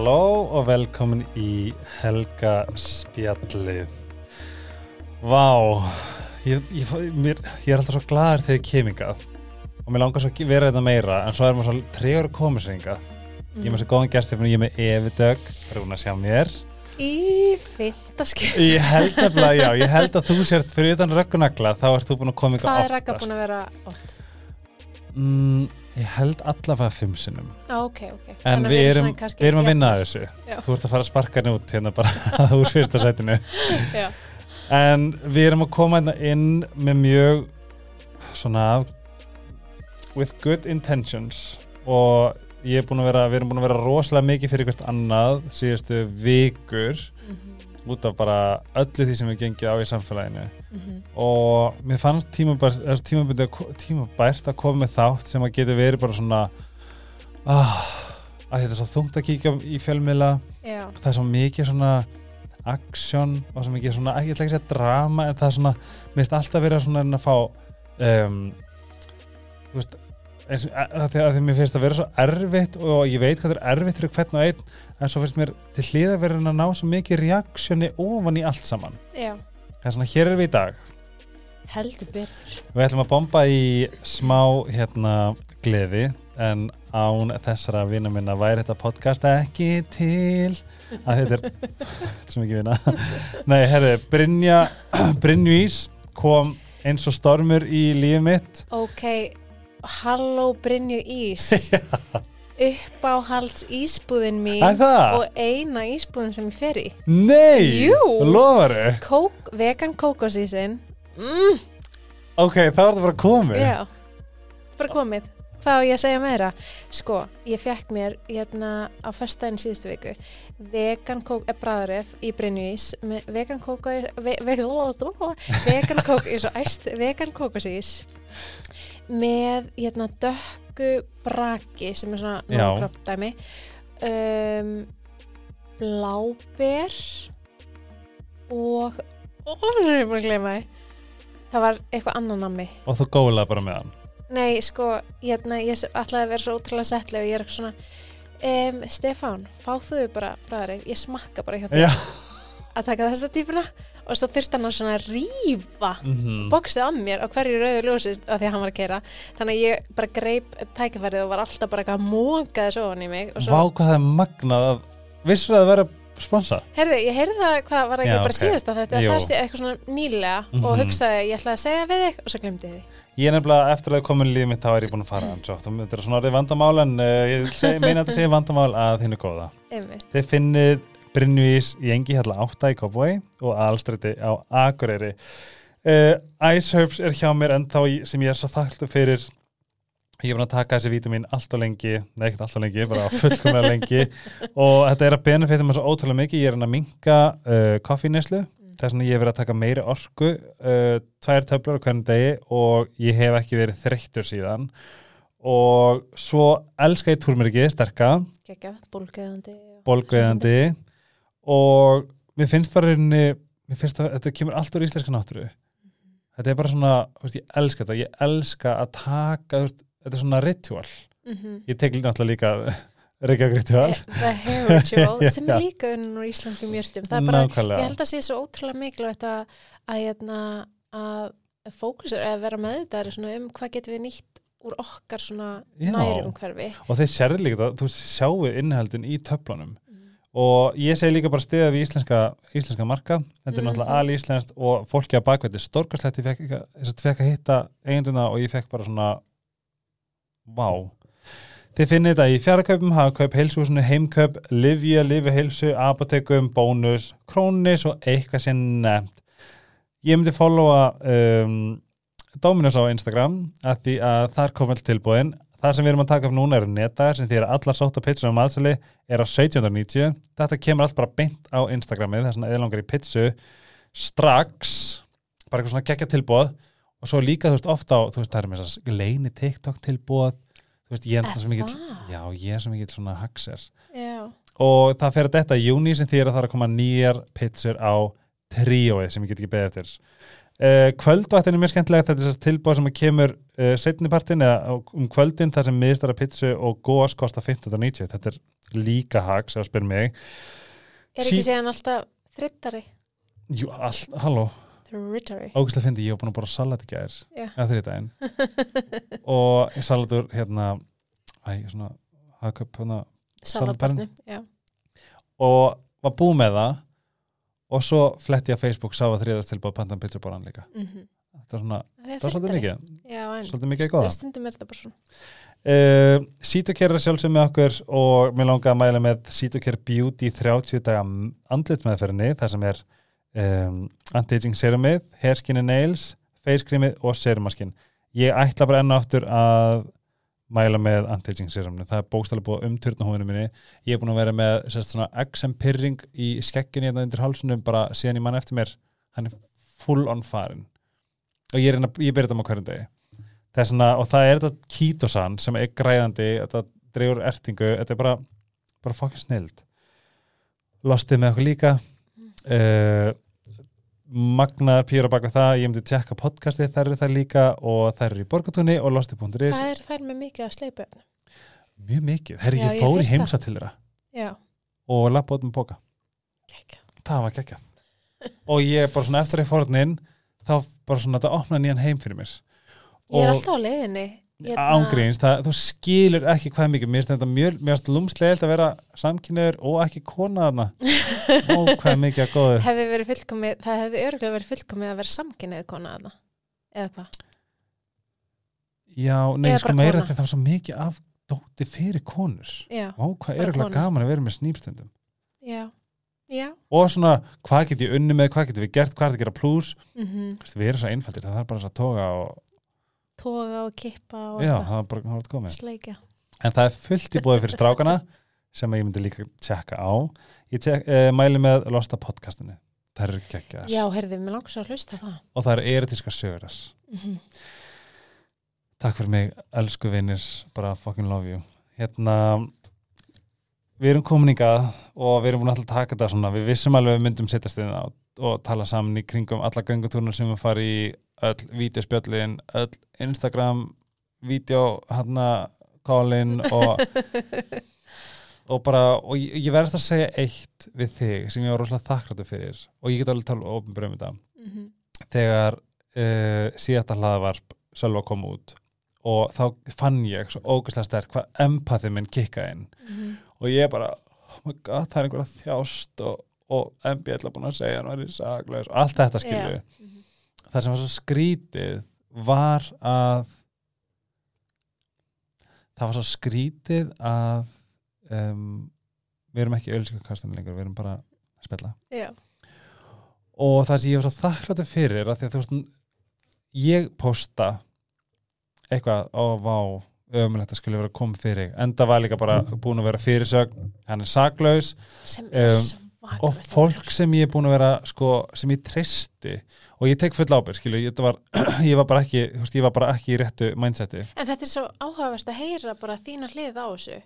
Halló og velkomin í Helga spjallið. Vá, ég, ég, mér, ég er alltaf svo gladur þegar ég kem hingað og mér langar svo að vera þetta meira en svo er maður svo tregur að koma sér hingað. Ég er með svo góðan gæst ég er með Evi Dögg, frúna sjá mér. Í fyrta skil. Ég held að, já, ég held að þú sért fyrir utan röggunagla þá ert þú búin að koma Hvað oftast. er Ragga búin að vera oft? Mm, ég held allavega fimm sinnum. Á, ok, ok. En við erum, við erum að vinna að þessu. Já. Þú ert að fara að sparka henni út hérna bara úr fyrsta sætinu. Já. En við erum að koma hérna inn með mjög svona with good intentions og ég er búin að vera, við erum búin að vera rosalega mikið fyrir hvert annað síðustu vikur Mhm, út af bara öllu því sem við gengið á í samfélaginu. Mhm. og mér fannst tímabært, tímabært, að koma með þátt sem að geti verið bara svona ah, að þetta er svo þungt að kíkja í fjölmiðla. Já, það er svo mikið svona aksjón og svo mikið svona, ég ætla ekki að segja drama en það er svona, mér finnst alltaf verið að svona að fá um, veist eins, að, að, því, að mér finnst að vera svo erfitt og ég veit hvað það er erfitt fyrir hvern og einn en svo finnst mér til hlýða verið að ná svo mikið reaksjóni ofan í allt saman. Já, það er svona, hér er við í dag. Heldur betur. við ætlum að bomba í smá hérna gleði en án þessara vina minna væri þetta podcast ekki til. Að þetta er þetta svo mikið vina. Nei, herri, Brynja Brynjúís kom eins og stormur í lífið mitt. Ok, halló Brynju Ís. Uppáhalds ísbúðin mín það? og eina ísbúðin sem ég fer í. nei, Jú. lofaru Kók, vegan kókosísin. Mm, ok, þá er þetta bara komið já, bara komið. Hvað á ég að segja meira? Sko, ég fekk mér hérna á föstudaginn síðustu viku vegan kók, eh, bræðaref í Brynjúís með vegan kók ve, ve, vegan kók í svo æst vegan kókosís með hérna dökku braki sem er svona Já. nógrópp dæmi um, bláber og og það er búin að gleyma því. Það var eitthvað annan nammi. Og þú gólaði bara með hann? Nei, sko, hérna, ég ætlaði að vera svo ótrúlega settlega og ég er eitthvað svona um, Stefán, fá þú bara bræðari, ég smakka bara hjá þér. Að taka þessa típuna og svo þurfti hann að rífa mm bóksið af mér á hverju rauðu ljósi að því að hann var að keira þannig að ég bara greip tækifærið og var alltaf bara að móka þessu ofan í mig og svo, Vá hvað það er magnað að vissur að það vera sponsa? Heyrðu, ég heyrði það hvað var ekki Já, bara ok. síðast að þetta það sé eitthvað svona nýlega Mhm. og hugsaði ég ætlaði að segja við þig og svo glemdi ég því. Ég er nefnilega eftir að komin lífið mitt þá er ég búin að fara hans og þetta er svona orðið vandamál en uh, ég seg, meina að þetta segja vandamál að þínu góða. Þið finnið Brynvís í engi hérna átta í Kópói og Alstræti á Akureyri. Uh, Ice Herbs er hjá mér ennþá í, sem ég er svo þakktu fyrir. Ég er búin að taka þessi vítamin allt og lengi, nei ekkert allt og lengi, bara fullkomlega lengi. Og þetta er að benefita mér svo ótrúlega mikið, ég er að minka uh, koffíneslu þess vegna ég hef verið að taka meiri orku uh, tvær töflur á hvernig degi og ég hef ekki verið þreyttur síðan. Og svo elska ég túrmeriki sterka, Gekka, bólgeðandi og... mér finnst bara rauninni, mér finnst að þetta kemur allt úr íslenska náttúru. Þetta er bara svona, veist, ég elska þetta. Ég elska að taka, veist, þetta er svona ritual, mm ég tek náttúrulega líka Reykjavík ritual. The Hair Ritual sem er líka unnur í íslenskum mjörtum það er bara, ég nákvæmlega, held að sé svo ótrúlega mikilvægt að að, hérna, að fókusur eða vera meðvitaðari svona um hvað getum við nýtt úr okkar svona nærum hverfi og þeir sérðu líka það, þú sjáu innihaldin í töflunum og ég segi líka bara stiða við íslenska, íslenska marka þetta er Mhm. náttúrulega alveg íslenskt og fólki að bakvætti stórkastlegt, ég fekk, að hitta eiginduna og ég fekk bara svona vá. Þið finnið þetta í fjárakaupum, hagakaup, heilsuhúsinu heimkaup, livja, lifi heilsu apotekum, bónus, krónis og eitthvað sem nefnt. Ég myndi followa um, Dominus á Instagram að því að þar kom all tilbúin það sem við erum að taka upp núna eru netdagar sem því að allar sóta pizzur á maðsali er á 1790 þetta kemur allt bara beint á Instagramið þess að eða langar í pizzu strax bara eitthvað svona geggja tilbúð og svo líka þú veist ofta á þú veist það er með að leini TikTok tilbúð þú veist ég er alltaf svo mikill það? já ég er svo mikill svona haxer. Já, og það fer að detta í júni sem því að það er að koma nýjar pizzur á tríóið sem ég get ekki beðið eftir kvöldvættin er mjög skemmtilegt. Þetta er þess tilbúið sem kemur uh, setnipartin eða um kvöldin þar sem miðstara pizzu og góas kosta 1590 þetta er líka hag, sem að spyr mig. Er Sí- ekki síðan alltaf þrittari? Jú, all, halló, Þrittari. ógæslega fyndi ég var búin að bara salat í Já. eða þriðdægin og salatur hérna æ, svona hagköp hérna Salatbarni, og var búið með það og svo fletti ég á Facebook sá að þriðast tilbúið pantan pizza boran líka. Mm þetta er svona, Það það er svolítið mikið. Já, svolítið mikið góða. stundum er þetta bara svona. Uh, Sítokera sjálfsög með okkur og mér langar að mæla með Sítokera Beauty 30 daga andlit meðferðinni þar sem er um, anti-aging serumið, hairskinni nails face creamið og serumaskin ég ætla bara enn og aftur að mæla með anti-aging serumni það er bókstælega búið um turna húðinu minni. Ég er búin að vera með sérst, svona XM pyrring í skekkinni hérna undir hálsunum bara síðan ég mann eftir mér. Hann er full on farin og ég, ég byrja þetta á hverjum degi. Það er svona, og það er þetta kítosan sem er græðandi, þetta dreifur ertingu, þetta er bara bara fokkið snild lostið með okkur líka. Uh, magnaðar pýra baka það, ég myndi tjekka podcastið þær eru það líka og þær eru í borgatúni og lostið.is, Það er, er með mikið að sleipa. mjög mikið. Herri, ég fór í heimsa til þeirra. Já, og lappa út með boka, kekja. það var gekkja og ég bara svona eftir að ég fór þarna inn þá bara svona þetta opnaði nýjan heim fyrir mér. Ég er Og- alltaf á leiðinni. Hérna- ángríns, þú skilur ekki hvað mikið, mér finnst þetta mjög, lúmslegilegt að vera samkynniður og ekki kona þarna og hvað mikið að góðu Hefði það hefði örgulega verið fullkomið að vera samkynnið kona þarna. Eða hvað? já, nei, sko meira þegar það var svo mikið af dóti fyrir konur Vá, hvað er kona. gaman að vera með snýpstundum já, já. og svona, hvað get ég unni með, hvað getum við gert, hvað er það að gera plus Mm við erum svo einfaldir, það er bara að toga og Toga og kippa og já, það er bara er komið. Sleikja. en það er fullt í búið fyrir strákana sem ég myndi líka tjekka á. Ég tek, eh, mæli með Losta podcastinu. Það eru geggjaðar. Já, heyrðu, mér langar svo að hlusta það. og það eru erotíska sögurar Mm takk fyrir mig, elsku vinnir bara fucking love you. Hérna við erum komin yngað og við erum búin að taka þetta svona. Við vissum alveg að við myndum setjast inn á og tala saman í kringum alla göngutúrnar sem við fara í öll vídeospjöllin, öll Instagram vídeo, hérna call-in og og bara, og ég, ég verðast að segja eitt við þig sem ég var rosalega þakkláttur fyrir og ég get alveg tala ofnbjörn um þetta -hmm. þegar uh, síðasta hlaðavarp Sölva kom út og þá fann ég svo ógæslega stert hvað empathið minn kikka inn Mhm. og ég bara, oh my god, það er einhver að þjást og, og MB ætla búin að segja hann var í saglaus og allt þetta skilju Já. Mhm. það sem var svo skrítið var að það var svo skrítið að um, við erum ekki ölskakastunni lengur, við erum bara að spilla Já, og það sem ég var svo þakkláttur fyrir að því að þú veist ég posta eitthvað á vá ömulegt að skulle vera komið fyrir enda var líka bara búin að vera fyrirsögn hann er saklaus sem er Um. Og fólk sem ég er búin að vera sko, sem ég treysti og ég tek full ábyrg ég, var, ég var ekki þú ég var bara ekki í réttu mindseti En þetta er svo áhugavert að heyra bara þína hlið á þessu.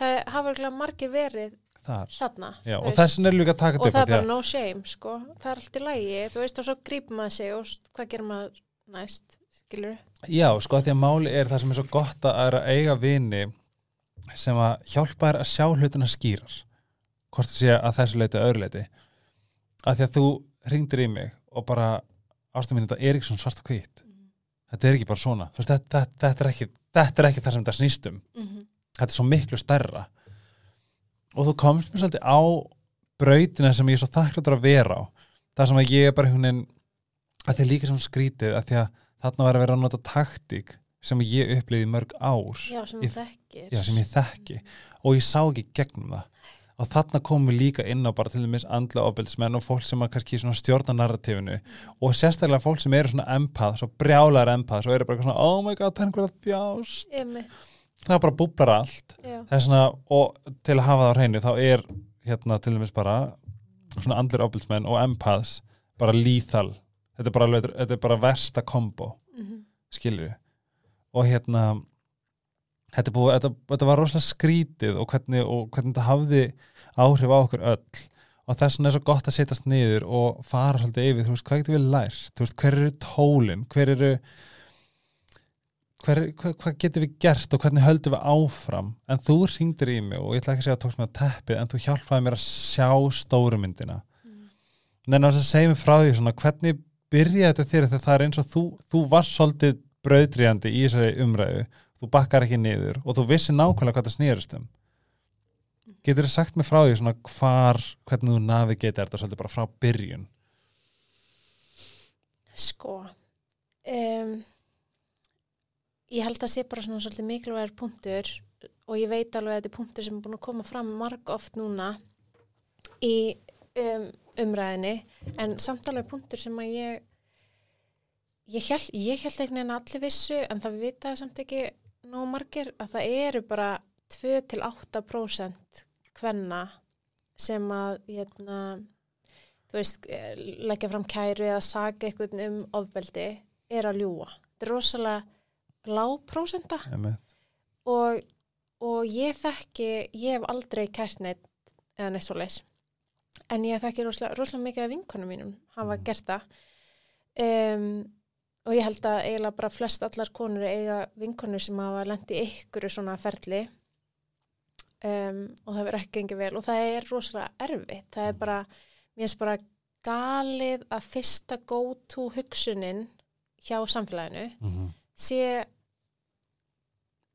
Það hafa margir verið þar þarna. Já, þú og veist. þess vegna er líka að taka og þetta það upp er bara no shame, sko. Það er allt í lægi, þú veist, og svo grípum maður sig og hvað gerir maður næst, skilur að, já, sko því að máli er það sem er svo gott að að eiga vini sem að hjálpa þér að sjá hlutina skýrar hvort það sé að þessu leiti öðru leiti að því að þú hringdir í mig og bara ástum mín þetta er ekki svona svart og hvít þetta er ekki bara svona. Veist, þetta, þetta, þetta, er ekki, þetta er ekki það sem þetta snýst um. Mm -hmm. þetta er svo miklu stærra. Og þú komst mér svolítið á brautina sem ég er svo þakkláttur að vera á. Það sem að ég er bara veginn að því að líka sem skrítið að því að þarna var að vera að nota taktík sem ég upplýði mörg ár Já, sem Ég- það já, sem ég þekki. Og ég sá ekki gegnum það og þarna komum við líka inn á bara til dæmis andla ofbeldismenn og fólk sem kannski stjórna narratífinu. Og sérstaklega fólk sem eru svona empath, svo brjálar empath og eru bara svona, oh my god, það er einhver að þjást. Það bara búblar allt. Er svona, og til að hafa það á hreinu þá er hérna til dæmis bara svona andlir ofbeldismenn og empaths bara lethal. Þetta er bara, er bara versta kombo. Mm skilju og hérna þetta, búið, þetta, þetta var rosalega skrítið og hvernig, og hvernig þetta hafði áhrif á okkur öll. Og þess vegna er svo gott að setjast niður og fara svolítið yfir, þú veist, hvað getur við lært? Þú veist, hver eru tólin, hver eru hver, hver, hvað getur við gert og hvernig höldum við áfram? En þú ringdir í mig og ég ætla ekki að segja að tókst með að teppið en þú hjálpaði mér að sjá stórumyndina Mm. en þess að segja mér frá því svona, hvernig byrjaði þetta þér? Þegar það er eins og þú, þú varst svolítið brauðdríjandi í þessari umræðu þú bakkar ekki niður og þú vissi nákvæmlega hvað það snýrist um. Getur þið sagt mér frá því svona hvar, hvernig þú navigeta þetta svolítið bara frá byrjun? Sko um, ég held að sé bara svona svolítið mikilvægur punktur og ég veit alveg að þetta er punktur sem er búin að koma fram marg oft núna í um, umræðinni en samt alveg punktur sem að ég ég held, ég held einhvern veginn allir vissu en það vitaði samt ekki nóg margir að það eru bara 2-8% hvenna sem að hérna, þú veist, eh, leggja fram kæru eða saga eitthvað um ofbeldi er að ljúa. Þetta er rosalega lágprósenta Einmitt. og, og ég þekki, ég hef aldrei kært neitt eða neitt svo leis en ég þekki rosalega, rosalega mikið af vinkonum mínum hafa Mhm. gert það um, og ég held að eiginlega bara flest allar konur eiga vinkonur sem hafa lent í ykkur svona ferli um, og það verður ekki gengið vel. Og það er rosalega erfitt. Það er bara, mér finnst bara galið að fyrsta go-to hugsunin hjá samfélaginu Mm -hmm. sé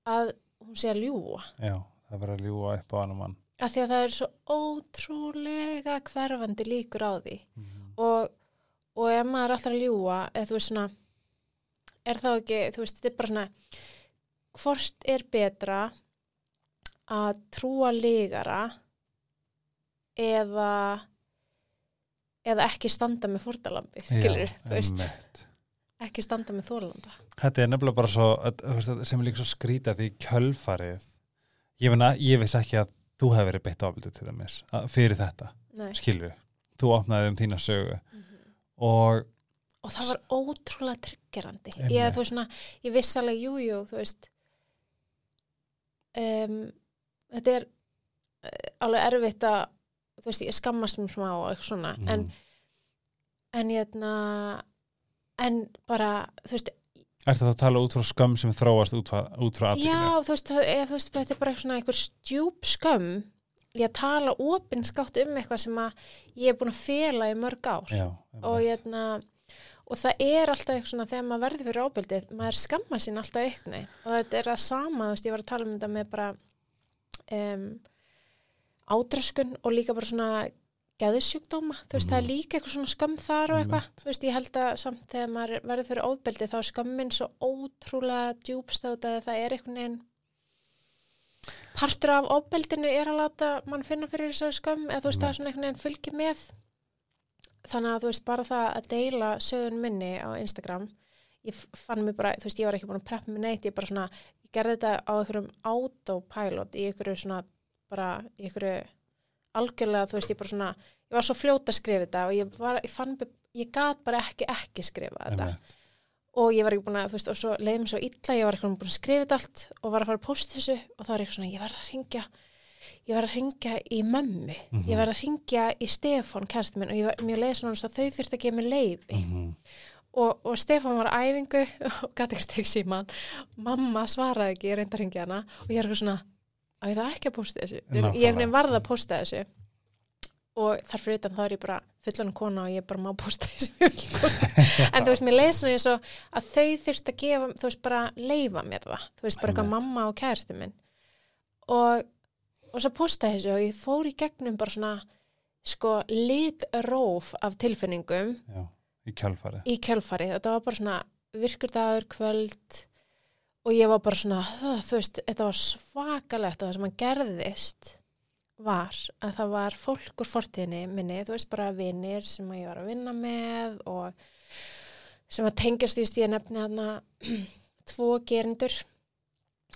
að hún sé að ljúa Já, það verður að ljúa upp á annan mann. Af því að það er svo ótrúlega hverfandi líkur á því. Mm -hmm. og, og ef maður er alltaf að ljúa eða þú veist svona er þá ekki, þú veist, þetta er bara svona hvort er betra að trúa lígara eða eða ekki standa með fórtalambi skilur, þú veist, ekki standa með þólanda Þetta er nefnilega bara svo sem er líka svo skrítið því kjölfarið. Ég, meina, ég veist ekki að þú hefur verið beitt ábyrðu til dæmis fyrir þetta, Nei. skilur þú opnaði um þína sögu. Mhm. og og það var ótrúlega tryggerandi Einmitt. ég, þú veist svona, ég viss alveg jú, jú, þú veist um, þetta er uh, alveg erfitt að þú veist, ég skammast mér smá og eitthvað svona en, mm, en hérna en bara, þú veist Ertu það að tala út frá skömm sem þróast út frá, frá já, þú veist, það, eða, þú veist þetta er bara eitthvað svona einhver stjúp skömm í að tala opinskátt um eitthvað sem að ég er búin að fela í mörg ár. Já, og, hérna, og það er alltaf eitthvað svona þegar maður verður fyrir ábyldið, maður skamma sín alltaf aukni og þetta er það sama, þú veist, ég var að tala um þetta með bara um, ádraskun og líka bara svona geðsjúkdóma, þú veist, það er Mhm. líka eitthvað svona skam þar og eitthvað, Einmitt. þú veist, ég held að samt þegar maður verður fyrir ábyldið þá er skammin svo ótrúlega djúbstátt að það er einhvern veginn partur af ábyldinu er að láta mann finna fyrir þessari skam eða þú veist, það er svona einhvern veginn fylgir með þannig að þú veist bara það að deila sögun minni á Instagram ég fann mig bara, þú veist ég var ekki búin að preppa mig neitt, ég bara svona, ég gerði þetta á einhverjum autopilot í einhverju svona bara í einhverju algjörlega, þú veist, ég bara svona ég var svo fljóta að skrifa þetta og ég var, ég fann ég gat bara ekki ekki skrifa þetta Einmitt. og ég var ekki búin að, þú veist, og svo leiði mér svo illa, ég var eitthvað búin að skrifa þetta allt og var að fara að posta þessu og það var eitthvað svona, ég verð að ringja ég verð að ringja í mömmu Mhm. ég verð að ringja í Stefán, kærstu minn og ég var, mér leiði svona eins og þau þurfti að gefa mér leiði Mhm. og, og Stefán var æfingu og gæti ekki stegið síman mamma svaraði ekki, ég reyndi að ringja hana og ég er eitthvað svona, að ég það ekki að posta þessu. Nákvæmlega. ég er varð að posta þessu. Og þar fyrir utan þá er ég bara fullan kona og ég bara má posta þessu en þú veist, mér leið svona eins og að þau þurft að gefa, þú veist, bara leifa mér það, þú veist, bara eitthvað mamma og kærasti minn. Og, og svo posta þessu og ég fór í gegnum bara svona sko litróf af tilfinningum Já, í kjölfarið. í kjölfari, þetta var bara svona virkurdagur, kvöld og ég var bara svona, þú veist þetta var svakalegt og það sem að gerðist var að það var fólk úr fortíðinni minni, þú veist bara vinir sem ég var að vinna með og sem að tengjast, veist, ég nefni þarna tvo gerindur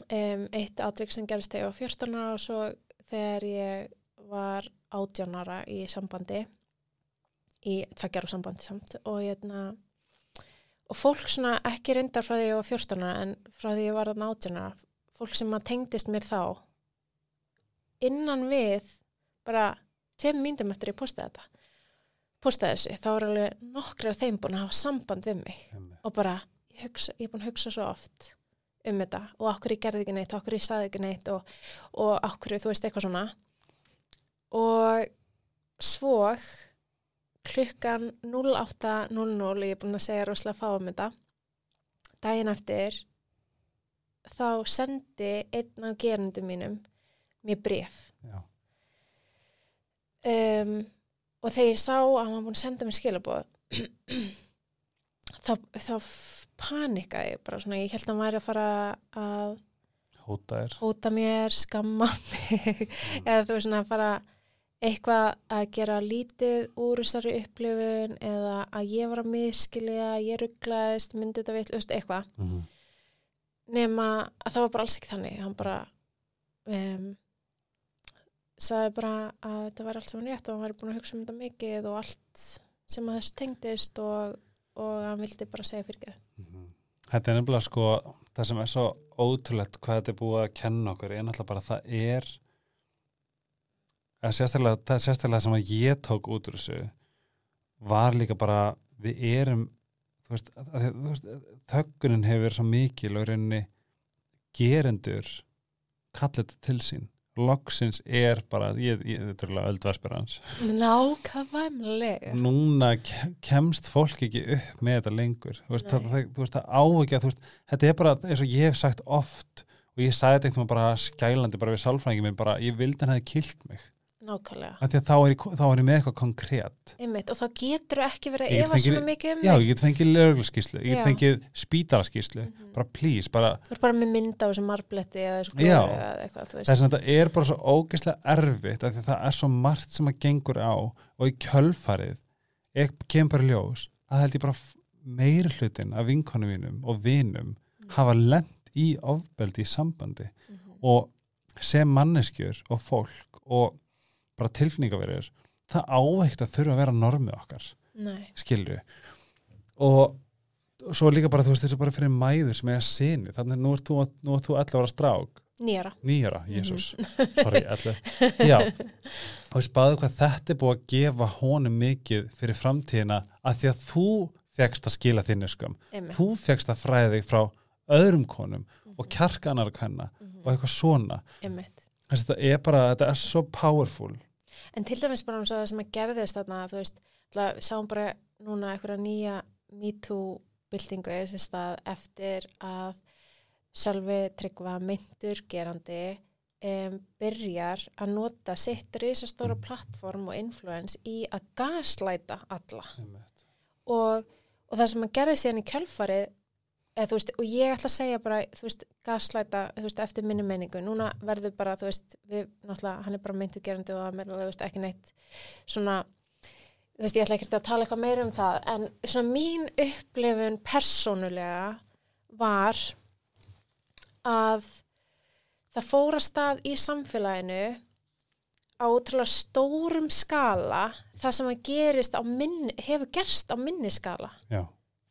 um, eitt atvik sem gerist þegar ég var 14 ára og svo þegar ég var 18 ára í sambandi í tveggjar sambandi samt og hérna og fólk svona ekki reyndar frá því ég var 14 ára en frá því ég var 18 ára fólk sem að tengdist mér þá innan við bara tveim myndum eftir ég postaði þetta postaði þessu, þá er alveg nokkri af þeim búin að hafa samband við mig Einmitt. og bara, ég, hugsa, ég er búin að hugsa svo oft um þetta og okkur ég gerði ekki neitt, okkur ég saði ekki neitt og, og okkur, þú veist, eitthvað svona. Og svo klukkan 08.00 ég er búin að segja rosalega fá um þetta daginn eftir þá sendi einn af gerundum mínum mér bref um, og þegar ég sá að hann var búin að senda mér skilabóð þá, þá panikaði bara svona, ég held að hann væri að fara að Hóta hóta mér, skamma mig. Eða þú veist svona að fara eitthvað að gera lítið úr þessari upplifun eða að ég var að miskilja, ég rugglaðist, myndi þetta vill, eitthvað. Mm nema að það var bara alls ekki þannig. Hann bara um, sagði bara að þetta var allt sem hann rétt og hann var búin að hugsa um þetta mikið og allt sem að þessu tengdist og, og hann vildi bara segja fyrir ekki. Þetta er nefnilega sko það sem er svo ótrúlegt hvað þetta er búið að kenna okkur er náttúrulega bara að það er að sérstaklega, það sérstaklega sem að ég tók út úr þessu var líka bara við erum þú veist, að, þú veist þöggunin hefur verið svo mikil og rauninni gerendur kalla þetta til sín loksins er bara, ég, ég þetta er alveg öldvarspirans nákvæmlega. Núna ke- kemst fólk ekki upp með þetta lengur. Þú veist, það, það, veist, það á ekki að þú veist, þetta er bara eins og ég hef sagt oft og ég sagði þetta veginn bara skælandi bara við bara, ég vildi hann hefði kilt mig nákvæmlega, þá er, ég, þá er ég með eitthvað konkrétt einmitt og þá getur ekki verið að fengið- svona mikið um já, ég get fengið lögurskíslu, ég get fengið spítalaskíslu Mhm. bara please, bara þú er bara með mynd á þessu marbletti eða þessu glóru eða eitthvað, þess að þetta er bara svo ógeðslega erfitt af því að það er svo margt sem að gengur á og í kjölfarið kemur bara ljós að held ég bara meiri hlutin af vinkonu mínum og vinum hafa lent í ofbeldi í sambandi Mhm. og sem manneskjur og fólk og bara tilfinningaverður það áveikt að þurfa að vera normið okkar Nei, skilju og svo líka bara þú veist þessu bara fyrir mæður sem eiga sinni þannig nú ert þú, nú ert þú 11 ára strák. Nýjara nýjara, jésús sorry, 11 já, og ég spáðu hvað þetta er búið að gefa honum mikið fyrir framtíðina að því að þú fegst að skila þinni skam þú fegst að fræða þig frá öðrum konum og Mhm. kjarka annar kanna Mhm. og eitthvað svona. Einmitt. Þessi, þetta er bara, þetta er svo powerful En til dæmis bara um það sem að gerðist þarna, þú veist, ætla, sáum bara núna eitthvað nýja MeToo-byltingu er þessi stað eftir að sjálfi tryggva myndur gerandi um, byrjar að nota sitt risastóra plattform og influence í að gaslæta alla. Og, og það sem að gerði síðan í kjölfarið eða, veist, og ég ætla að segja bara veist, gaslæta veist, eftir minni menningu, núna verður bara þú veist, við, náttúrulega, hann er bara myndu gerandi og það er ekki neitt svona, þú veist, ég ætla ekki að tala eitthvað meira um það, en svona mín upplifun persónulega var að það fór að stað í samfélaginu á útrúlega stórum skala það sem gerist á minni, hefur gerst á minni skala. Já,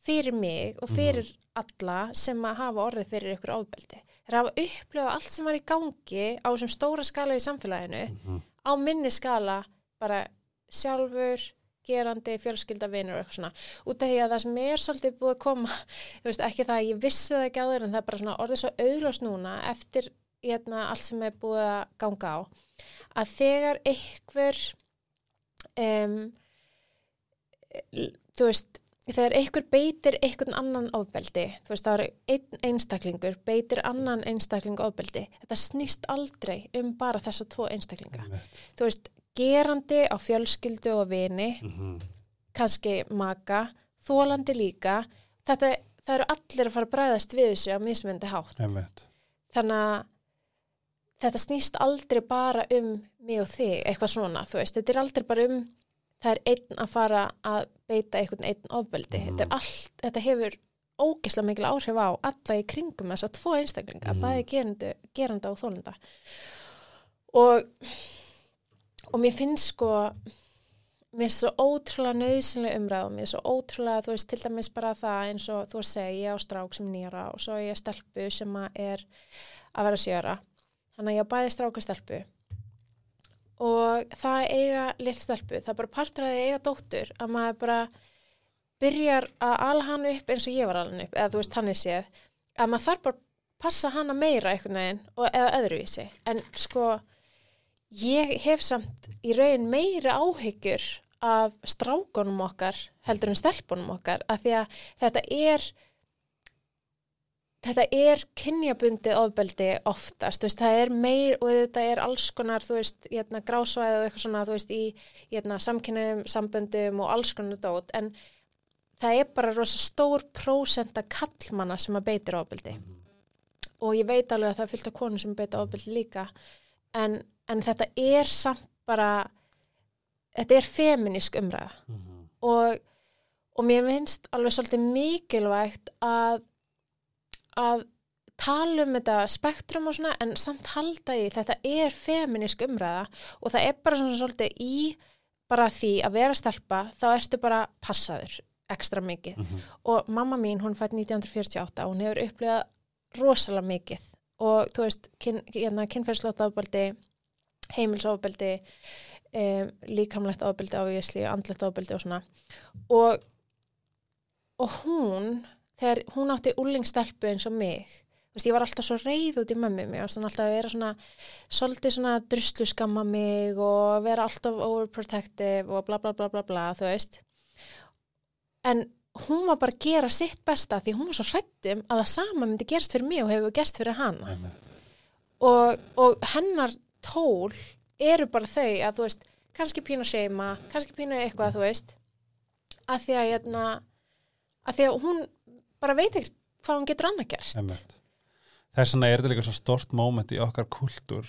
fyrir mig og fyrir alla sem að hafa orðið fyrir ykkur ábeldi. Þeir hafa upplifað allt sem var í gangi á þessum stóra skala í samfélaginu Mhm. á minni skala bara sjálfur, gerandi, fjölskylda, vinur og eitthvað svona. Út af því að það sem er svolítið búið að koma, þú veist ekki það að ég vissi það ekki á þeir en það er bara svona orðið svo auglós núna eftir hérna, allt sem er búið að ganga á að þegar einhver um, þú veist þegar einhver beitir einhvern annan ofbeldi, þú veist, það er einn einstaklingur beitir annan einstakling ofbeldi, þetta snýst aldrei um bara þessa tvo einstaklinga. Þú veist, gerandi á fjölskyldu og vini, Mhm. kannski maka, þólandi líka, þetta, það eru allir að fara að bræðast við þessu á mismyndi hátt. Einmitt. Þannig að þetta snýst aldrei bara um mig og þig, eitthvað svona, þú veist, þetta er aldrei bara um það er einn að fara að beita einhvern einn ofbeldi. Mhm. Þetta er allt, þetta hefur ógeðslega mikil áhrif á alla í kringum þess að tvo einstaklinga, Mhm. bæði gerandi, geranda og þólanda. Og, og mér finnst sko, mér finnst svo ótrúlega nöðsynlega umræð og mér er svo ótrúlega, þú veist, til dæmis bara það eins og þú segi, ég á strák sem nýjara og svo er ég stelpu sem að er að vera sjöra. Þannig að ég á bæði strák og stelpu. Og það eiga lill stelpu, það er bara partur að það eiga dóttur að maður bara byrjar að ala hann upp eins og ég var alveg upp eða þú veist hann er séð að maður þarf bara að passa hana meira einhvern veginn eða öðruvísi. En sko ég hef samt í raun meira áhyggjur af strákunum okkar heldur en stelpunum okkar af því að þetta er þetta er kynjabundið ofbeldi oftast, veist, það er meir og þetta er alls konar, þú veist, hérna, grásvæði og eitthvað svona, þú veist, í hérna, samkynnum, samböndum og alls konar dót, en það er bara rosa stór prósenta kallmanna sem að beitir ofbeldi. Og ég veit alveg að það er fyllt af konum sem beita ofbeldi líka en, en þetta er samt bara þetta er feminisk umræða. Mhm. og, og mér finnst alveg svolítið mikilvægt að að tala um þetta spektrum og svona en samt halda í þetta er feminisk umræða og það er bara svona svolítið í bara því að vera stelpa þá ertu bara passaður ekstra mikið. Mhm. og mamma mín hún fætt 1948 og hún hefur upplifað rosalega mikið. Og þú veist hérna, kynferðslótt ofbeldi heimilsofbeldi um, líkamlegt ofbeldi á Ísli andlegt ofbeldi og svona. Og, og hún þegar hún átti úlingstelpu eins og mig veist, ég var alltaf svo reið út í mömmu varst hann alltaf að vera svona svolítið svona druslu skamma mig og vera alltaf overprotective og bla bla bla bla bla, þú veist. En hún var bara að gera sitt besta því hún var svo hrættum að það sama myndi gerst fyrir mig og hefur gerst fyrir hana. Og, og hennar tól eru bara þau að þú veist, kannski pínu að seima kannski pínu eitthvað, þú veist að því að hérna, að því að hún bara veit ekki hvað hún getur annað gerst Einmitt. Þess vegna er þetta líka svo stort moment í okkar kultúr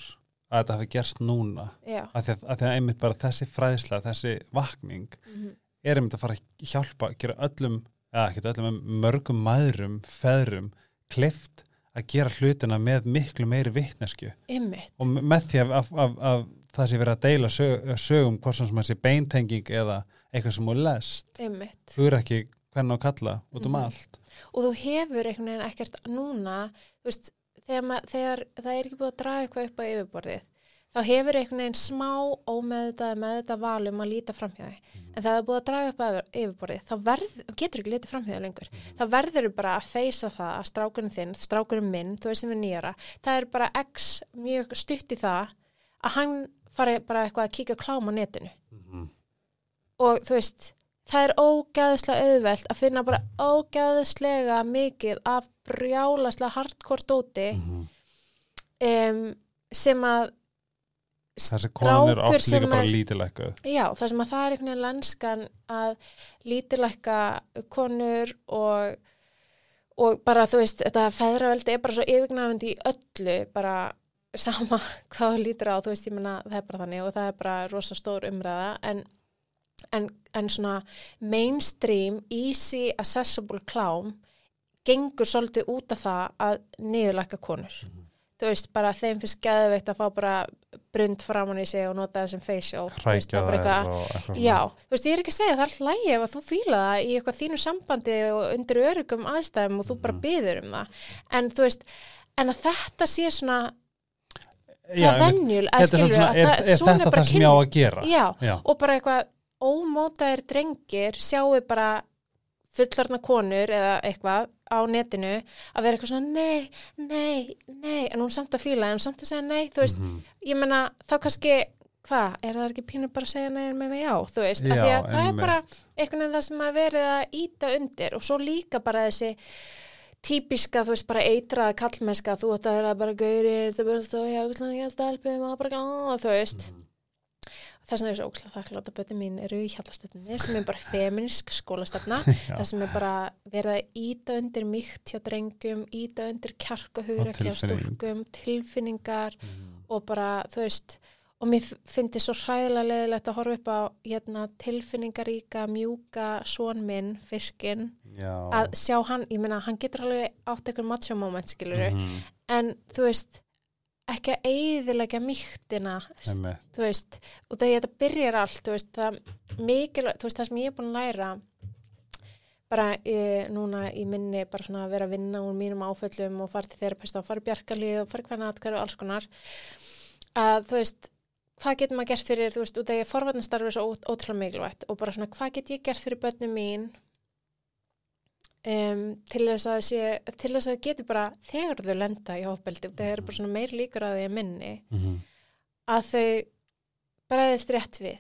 að þetta hafi gerst núna. Að því að, að, því að einmitt bara þessi fræðsla, þessi vakning Mhm. er einmitt að fara að hjálpa að gera öllum, eða ekki öllum mörgum maðurum, feðrum klift að gera hlutina með miklu meiri vitnesku ymmit og með því að, að, að, að það sé verið að deila sög, sögum hvort sem þessi beintenging eða eitthvað sem þú lest. Ymmit þú eru ekki hvernig að kalla út um Mhm. allt og þú hefur einhvern veginn ekkert núna, veist, þegar, þegar það er ekki búið að draga eitthvað upp á yfirborðið, þá hefur einhvern veginn smá ómeðvitað með þetta val um að líta framhjá því. En það er búið að draga upp á yfir- yfirborðið, þá verð, getur ekki litið framhjá því lengur. Þá verður þú bara að feysa það að strákurinn þinn, strákurinn minn, þú veist sem er nýjara, það er bara x mjög stutt í það að hann fari bara eitthvað að kíka klám á netinu og þú veist það er ógæðislega auðvelt að finna bara ógæðislega mikið af brjálaslega hardcore dóti Mhm. um, sem að þessi konun er Strákur oft sem líka bara er- lítilækkuð já, það sem að það er einhvern veginn lenskan að lítilækka konur og og bara þú veist, þetta feðraveldi er bara svo yfirgnafandi í öllu bara sama hvað þú lítur á þú veist, ég menna, það er bara þannig og það er bara rosa stór umræða en, en, en svona mainstream, easy, accessible klám gengur svolítið út af það að niðurlækka konur þú veist, bara þeim finnst geðveitt að fá bara brund framan í sig og nota það sem facial veist, það eitthvað-. Já, þú veist, ég er ekki að segja það alltaf lægi ef að þú fíla það í eitthvað þínu sambandi og undir örugum aðstæðum og þú bara Mhm. byður um það. En þú veist, en að þetta sé svona, það venjul, að svona, að það, er svona bara? Já, Já. og bara eitthvað ómótaðir drengir sjáu bara fullarna konur eða eitthvað á netinu að vera eitthvað svona nei, nei, nei, en hún samt að fíla en samt að segja nei, þú veist, Mhm. ég meina þá kannski, hvað, er það ekki pínu bara að segja nei en meina já, þú veist, Já, því að það er bara einhvern veginn það sem að verið að íta undir og svo líka bara þessi típiska, þú veist, bara eitraða kallmennska, þú ætti að vera bara gaurir, þú veist, ég held að helpum og bara, á, þú veist Mhm. Þess vegna er þessu ókslega þakkláta böti mín eru í hjallastöfninni sem er bara feminisk skólastefna Já. það sem er bara verið að íta undir mýkt hjá drengum, íta undir kjark og hjá tilfinning. stúlkum tilfinningar Mhm. og bara, þú veist og mér finnst þið svo hræðilega leðilegt að horfa upp á hérna, tilfinningaríka, mjúka svon minn, fiskin Já. að sjá hann, ég meina, hann getur alveg átt einhver macho moment, skilur Mhm. en þú veist ekki að eyðilega mýktina þú veist, og þegar þetta byrjar allt, þú veist, það mikilvægt, þú veist, það sem ég er búin að læra bara e, núna í minni bara svona að vera að vinna úr mínum áföllum og fara til þeirra pesta og fara bjarkalið og fara hvernig aðkværu og alls konar að þú veist, hvað getur maður gert fyrir, þú veist, út af því að forvarnastarfi er svo ótrúlega mikilvægt og bara svona, hvað get ég gert fyrir börnum mín um, til þess að sé, til þess að þau getur bara, þegar þau lenda í ofbeldi, það eru bara svona meir líkur að því að minni, Mhm. að þau bregðist rétt við,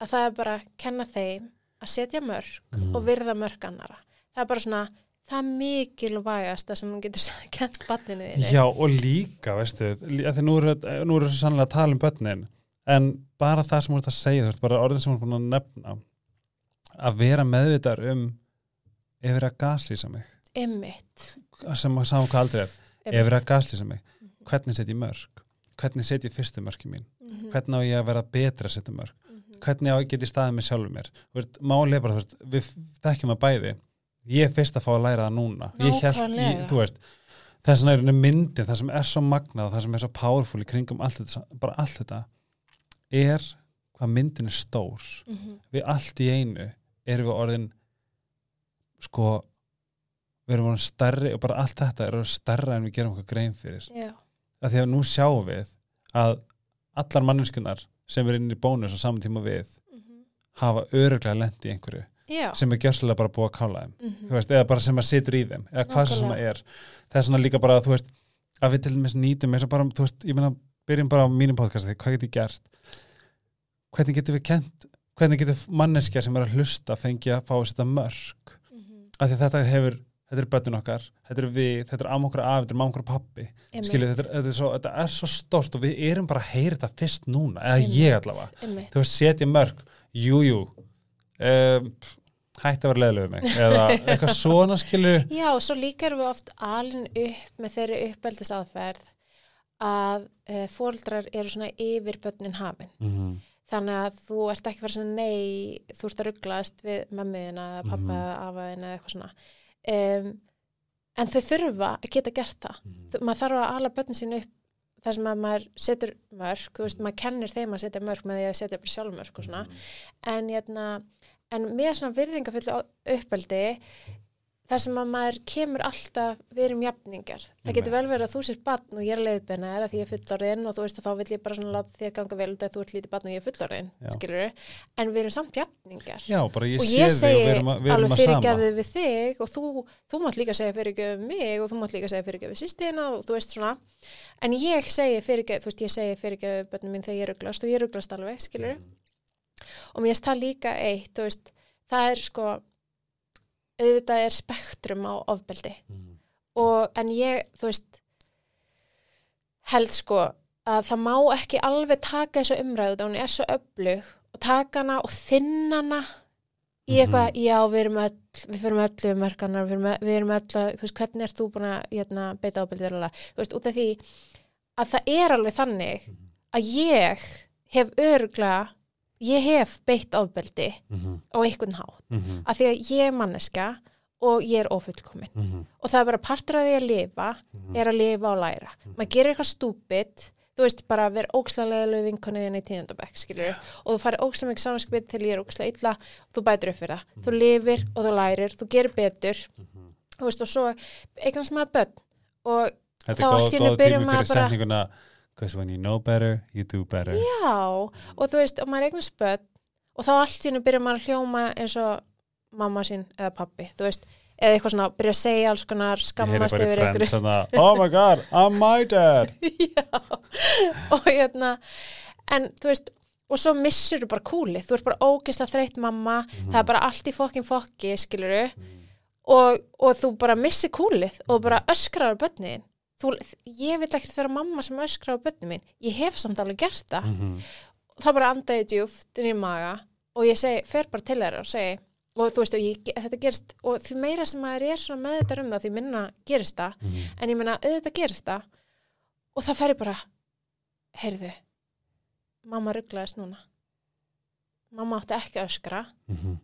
að það er bara að kenna þeim að setja mörg Mhm. og virða mörg annara. Það er bara svona, það er mikilvægasta sem hún getur kent barninu þínu. Já, og líka, veistu, því nú eru nú eru sannlega að tala um börnin en bara það sem þú ert að segja, þú veist, bara orðin sem þú ert búin að nefna að vera meðvitar um ef verið að gaslýsa mig. Emmitt. sem að saman hvað aldrei er. Ef verið að gaslýsa mig, Mhm. hvernig set ég mörg hvernig set ég fyrstu mörki mín? Mhm. hvernig á ég að vera betra að setja mörg Mhm. hvernig á ég geti staðið mig sjálfur mér? Þú veist, máli er bara, þú veist, við þekkjum að bæði. Ég er fyrst að fá að læra það núna. Ég ég, þess vegna er myndin, það sem er svo magnað það sem er svo powerful í kringum allt þetta bara allt þetta er hvað myndin er stór. Mhm. við allt í einu erum við orðin sko við erum orðin stærri og bara allt þetta er orðin stærra en við gerum okkur grein fyrir Já. að því að nú sjáum við að allar manninskunar sem er inn í bónus á saman tíma við Mhm. hafa öruglega lent í einhverju Já. sem er gjörslega bara búið að kála þeim Mhm. þú veist, eða bara sem að situr í þeim eða hvað sem það er það er svona líka bara að þú veist að við til dæmis nýtum eins og bara, þú veist, ég meina byrjum bara á mínum podcasti, hvað get ég gert hvernig getum við kent hvernig getur manneskja sem er að hlusta fengi að fá að setja mörg að þetta hefur, þetta er bönnun okkar þetta er við, þetta er amma okkur af, þetta er mamma okkur og pappi skiljið, þetta, er- þetta, er svo, þetta er svo stort og við erum bara að heyra þetta fyrst núna eða ég Einmitt. allavega, Einmitt. þú veist, setja mörg jú, jú um, hætti að vera leðilega mig eða eitthvað svona skilju Já, og svo líka erum við oft alin upp með þeirri uppbeldis aðferð að uh, fóreldrar eru svona yfir börnin hafin. mm -hmm. Þannig að þú ert ekki verið svona nei, þú ert að rugglast við mömmuðina eða pappa Mhm. eða afaðina eða eitthvað svona. Um, en þau þurfa að geta gert það. Þú- Maður þarf að ala börnin sín upp þar sem að maður setur mörg, þú veist, maður kennir þeim að setja mörg með því að setja bara sjálfmörg og svona. en, hérna, en með svona virðingafullu uppeldi þar sem að maður kemur alltaf við erum jafningar. Það getur vel verið að þú sér batn og ég er leiðbenna er að því ég er fullorðin og þú veist að þá vil ég bara svona láta þér ganga vel út að þú ert lítið batn og ég er fullorðin, skilur en við erum samt jafningar. já, bara ég og sé ég þig og segi við erum að, við erum alveg að sama. fyrirgefðu við þig og þú, þú mátt líka segja fyrirgefðu mig og þú mátt líka segja fyrirgefðu sýstina og þú veist svona. En ég segi fyrirgefðu, þú veist ég auðvitað er spektrum á ofbeldi. Mhm. og en ég, þú veist held sko að það má ekki alveg taka þessu umræðu þá hún er svo öflug og taka hana og þinna hana í eitthvað, já við erum öll við fyrir öll við mörganar, við erum, við erum öll að, þú veist, hvernig ert þú búin að hérna, beita ábyrðið verulega, þú veist, út af því að það er alveg þannig að ég hef örglega ég hef beitt ofbeldi Mhm, á einhvern hátt, mhm, af því að ég er manneska og ég er ofullkomin mhm, og það er bara partur af því að lifa mhm. er að lifa og læra. Maður gerir eitthvað stúpid, þú veist, bara að vera ókslega leðilega vinkonuðin í tíðandabæk, skilur og þú farir ókslega mikið samanskipið til ég er ókslega illa og þú bætir upp fyrir það. Þú lifir og þú lærir, þú gerir betur, þú veist, og svo eignast maður börn og Þetta Þá allt í byrjar tími maður bara- because when you know better, you do better já, og þú veist, og maður eignast börn og þá allt í hennu byrjar maður að hljóma eins og mamma sín eða pappi, þú veist, eða eitthvað svona, byrja að segja alls konar, Ég heyri skammast bara í yfir einhverju. þarna, Oh my god, I'm my dad Já, og hérna, en þú veist, og svo missur þú bara kúlið, þú ert bara ógeðslega þreytt mamma, Mhm. það er bara allt í fokkin fokki, skiluru, og, og þú bara missir kúlið og bara öskrar á börnin. Þú, ég vil ekkert vera mamma sem öskrar á börnin mín, ég hef samt alveg gert það. Mhm, Það bara andaði djúft inn í maga og ég segi, fer bara til þeirra og segi, og þú veist, og ég, þetta gerist, og því meira sem maður er svona með þetta um það, því minna gerist það, mhm, en ég meina, auðvitað gerist það. Og það fer ég bara heyrðu mamma rugglaðist núna. Mamma átti ekki að öskra. Mhm,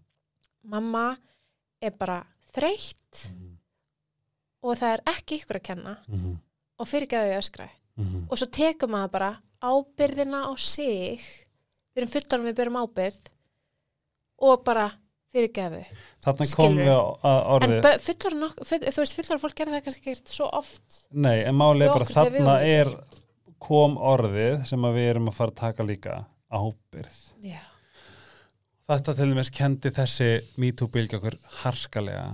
mamma er bara þreytt og það er ekki ykkur að kenna. Mhm, og fyrirgeðu ég öskra. Mhm. og svo tekur maður bara ábyrðina á sig við erum fullan við byrjum ábyrð og bara fyrirgeðu Þarna komum við að en orðið bö- fullar, full, þú veist fullar fólk gerði það kannski ekkert svo oft Nei, en málið er bara þarna er kom orðið sem við erum að fara að taka líka ábyrð. Já, Þetta til dæmis kendi þessi MeToo-bylgi okkur harkalega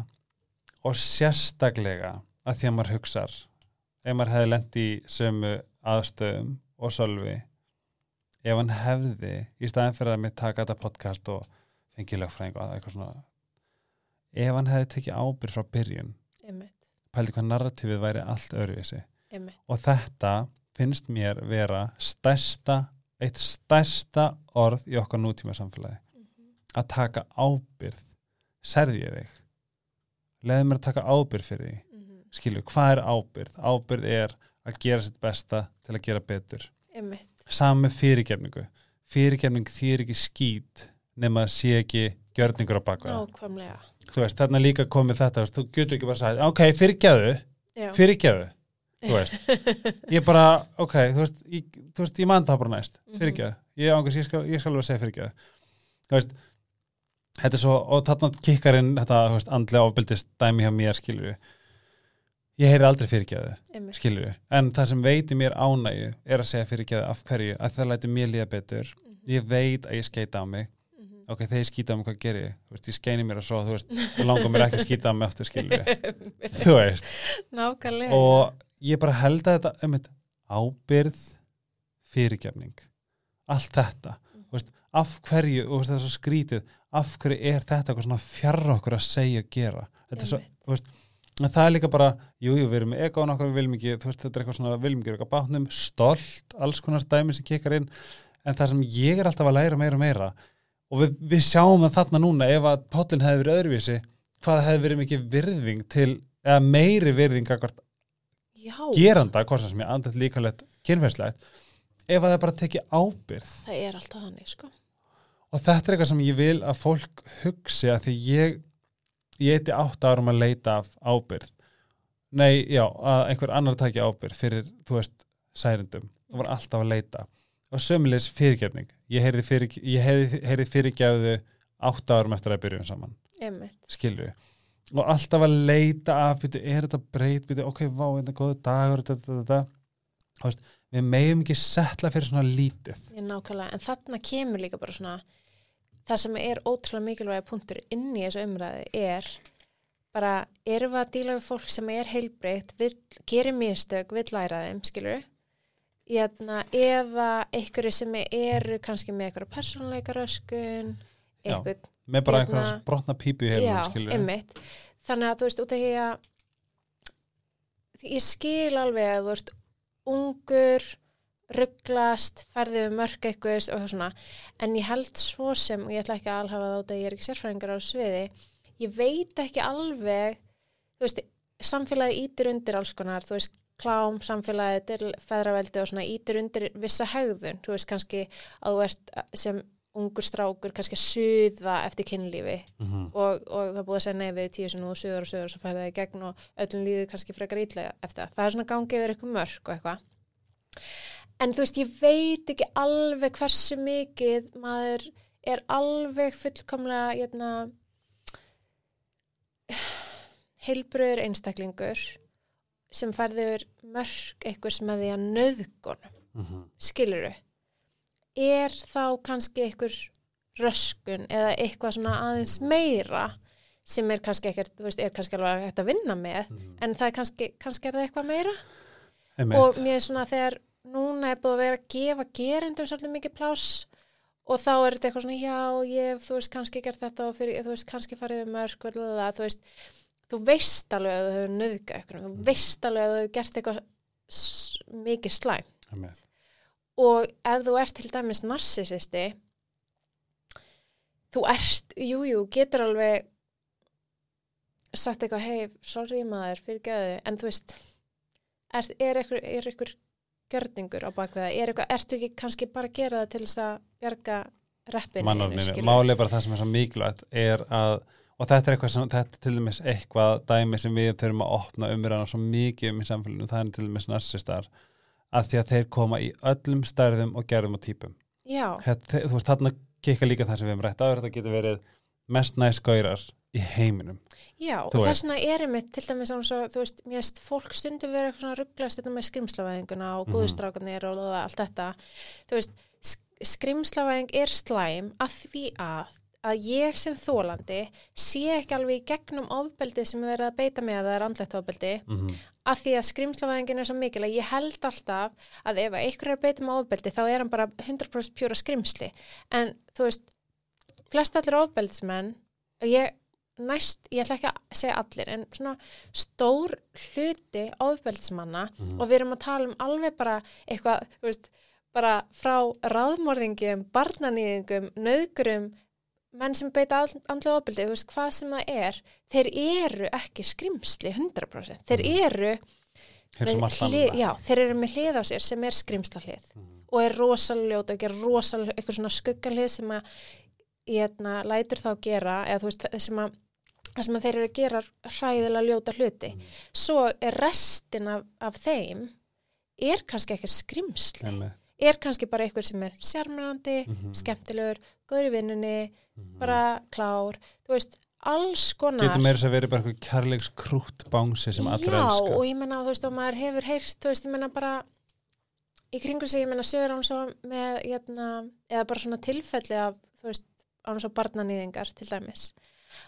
og sérstaklega að því að maður hugsar ef maður hefði lent í sömu aðstöðum og sölvi ef hann hefði í staðin fyrir að mér taka þetta podcast og fengi lögfræðing og eitthvað svona ef hann hefði tekið ábyrð frá byrjun pældi hvað narratífið væri allt öruvísi einmitt. og þetta finnst mér vera stærsta, eitt stærsta orð í okkar nútíma samfélagi að taka ábyrð serði ég þig? Leði mér að taka ábyrð fyrir því. Skilju, hvað er ábyrð? ábyrð er að gera sitt besta til að gera betur. Einmitt, með fyrirgefningu. Fyrirgefning þýr ekki skít nema að sé ekki gjörningur á nákvæmlega. þú veist, þarna líka komið þetta þú getur ekki bara að sagði, ok, fyrirgeðu fyrirgeðu, þú veist. Ég bara, ok, þú veist ég, þú veist, ég man það bara næst, Mhm. fyrirgeðu ég, ángast, ég, skal, ég skal alveg segja fyrirgeðu þú veist þetta er svo, og þarna kikkarinn þetta, þú veist, andlega ofbeldist dæmi hjá mér skilur ég heyri aldrei einmitt. skilur en það sem veiti mér ánægju er að segja fyrirgeðu af hverju, að það læti mér líða betur. Ég veit að ég skeita á mig. Mhm. ok, þegar ég skýta á mig, hvað ger ég? Þú veist, ég skeini mér og svo, þú veist, og langar mér ekki að skýta á mig aftur, skilur þú veist, Nákvæmlega. og ég bara held að þetta, um ábyrð fyrirgefning. Allt þetta, Mhm. þú veist, af hverju og þú veist, það er svo skrítið, af hverju er þetta eitthvað svona fjarr okkur að segja og gera? Þetta er svo, þú veist en það er líka bara, jú, jú, við erum með egoðan okkar við viljum ekki, þú veist, þetta er eitthvað svona, við viljum ekki eitthvað bátnum, stolt, alls konar dæmi sem kikar inn, en það sem ég er alltaf að læra meira og meira og við, við sjáum það þarna núna, ef að Pállin hefði verið öðruvísi, hvað hefði verið mikið virðing til, eða meiri virðing Já, geranda, hvort sem ég andað líkalegt kynferðslegt, ef að það bara tekið ábyrð það er alltaf þannig, sko. og þetta er eitthvað sem ég vil að fólk hugsi að því ég ég eiti átt árum að leita af ábyrð nei, já, að einhver annar taki ábyrð fyrir, þú veist, særendum og var alltaf að leita. Og sömulegis fyrirgefning. Ég heyrði, fyrir, fyrirgefðu átt árum eftir að byrjum saman. Skilju og alltaf að leita af, byrju, er þetta breyt byrju, ok, vá, þetta er góðu dagur þetta, þetta, þetta. Við meðum ekki setla fyrir svona lítið. Ég nákvæmlega, en þarna kemur líka bara svona það sem er ótrúlega mikilvæga punktur inn í þessu umræði er bara, erum við að díla við fólk sem er heilbreytt, gerir mistök vill læra þeim, skilur Jæna, eða einhverju sem eru kannski með einhverja persónleika röskun Já. einhver, með bara Hérna- einhverja brotna pípu já, þannig að þú veist, út af því að ég skil alveg að þú ert ungur rugglast, ferði við mörg eitthvað og svona, en ég held svo sem, og ég ætla ekki að alhafa það út að ég er ekki sérfræðingar á sviði, ég veit ekki alveg, þú veist samfélagi ítir undir alls konar þú veist, klám, samfélagi til feðraveldi og svona ítir undir vissa hegðun þú veist kannski að þú ert sem ungur strákur kannski að suða eftir kynlífi Mhm. og, og það búið að segja nei við tíu sem nú suður og suður og svo færði það í gegn og öllum líður kannski frekar ítlega eftir það. Það er svona gangið yfir eitthvað mörg og eitthvað. En þú veist, ég veit ekki alveg hversu mikið maður er alveg fullkomlega hérna, heilbröður einstaklingur sem færði yfir mörg eitthvað sem að því að nöðgunum Mhm. skiluru er þá kannski einhver röskun eða eitthvað svona aðeins meira sem er kannski ekkert, þú veist, er kannski alveg hægt að vinna með, Mhm. en það er kannski, kannski er það eitthvað meira Einmitt. og mér er svona þegar núna er búið að vera að gefa gerendum svolítið mikið pláss og þá er þetta eitthvað svona, já, ég, þú veist, kannski gert þetta og fyrir, þú veist, kannski farið við mörg, þú veist, þú veist alveg að þú hefur nöðgað eitthvað, þú veist alveg að þú hefur gert eitthvað mikið slæm Einmitt. og ef þú ert til dæmis narsisisti þú ert, jú, jú, getur alveg sagt eitthvað, hei, sorry maður, fyrir geðu, en þú veist er, er eitthvað, er eitthvað gjörningur á bakveða, er eitthvað, ertu ekki kannski bara að gera það til þess að bjarga reppinu, mannarninu, máli bara það sem er svo mikilvægt er að, og þetta er eitthvað sem, þetta er til dæmis eitthvað dæmi sem við þurfum að opna umræðan svo mikið um í samfélaginu, það er til dæmis narsistar að því að þeir koma í öllum stærðum og gerðum og típum. Já, þetta, þú veist, þarna kikka líka það sem við hefum rætt áður, þetta getur verið mest næst gaurar í heiminum Já, og þess vegna er einmitt til dæmis svo, þú veist, mér veist, fólk stundum vera eitthvað svona rugglast þetta með skrimslavæðinguna og Mhm. góðustrákanir og allt þetta þú veist, sk- skrimslavæðing er slæm að því að að ég sem þólandi sé ekki alveg í gegnum ofbeldi sem er verið að beita mig að það er andlegt ofbeldi mm -hmm. að því að skrimslavæðingin er svo mikil að ég held alltaf að ef einhver er að beita mig ofbeldi þá er hann bara 100% pjúra skrimsli en þú veist flest allir ofbeldismenn og ég næst, ég ætla ekki að segja allir en svona stór hluti ofbeldismanna Mhm. og við erum að tala um alveg bara eitthvað, veist, bara frá ráðmorðingum, barnanýðingum nöðgurum menn sem beita andlega ofbeldi, þú veist, hvað sem það er þeir eru ekki skrimsli 100%, þeir Mhm. eru hér sem með allt hlið- já, þeir eru með hlið á sér sem er skrimsla hlið Mhm. og er rosalega ljót og gerir rosalega eitthvað svona skuggalið sem að hérna, lætur þá gera eða þú veist, sem að það sem að þeir eru að gera hræðilega ljóta hluti Mhm. svo er restin af, af þeim er kannski ekkert skrimsli Einmitt. er kannski bara eitthvað sem er sjarmirandi, Mhm. skemmtilegur góður vinnunni, Mhm. bara klár þú veist, alls konar getur meira þess að vera bara eitthvað kærleiks krútt bánsi sem allir Já, elska og ég menna, þú veist, og maður hefur heyrt, þú veist, ég menna bara í kringu sig, ég menna, sögur án svo með, hérna, eða bara svona tilfelli af, þú veist, án svo barnanýðingar til dæmis,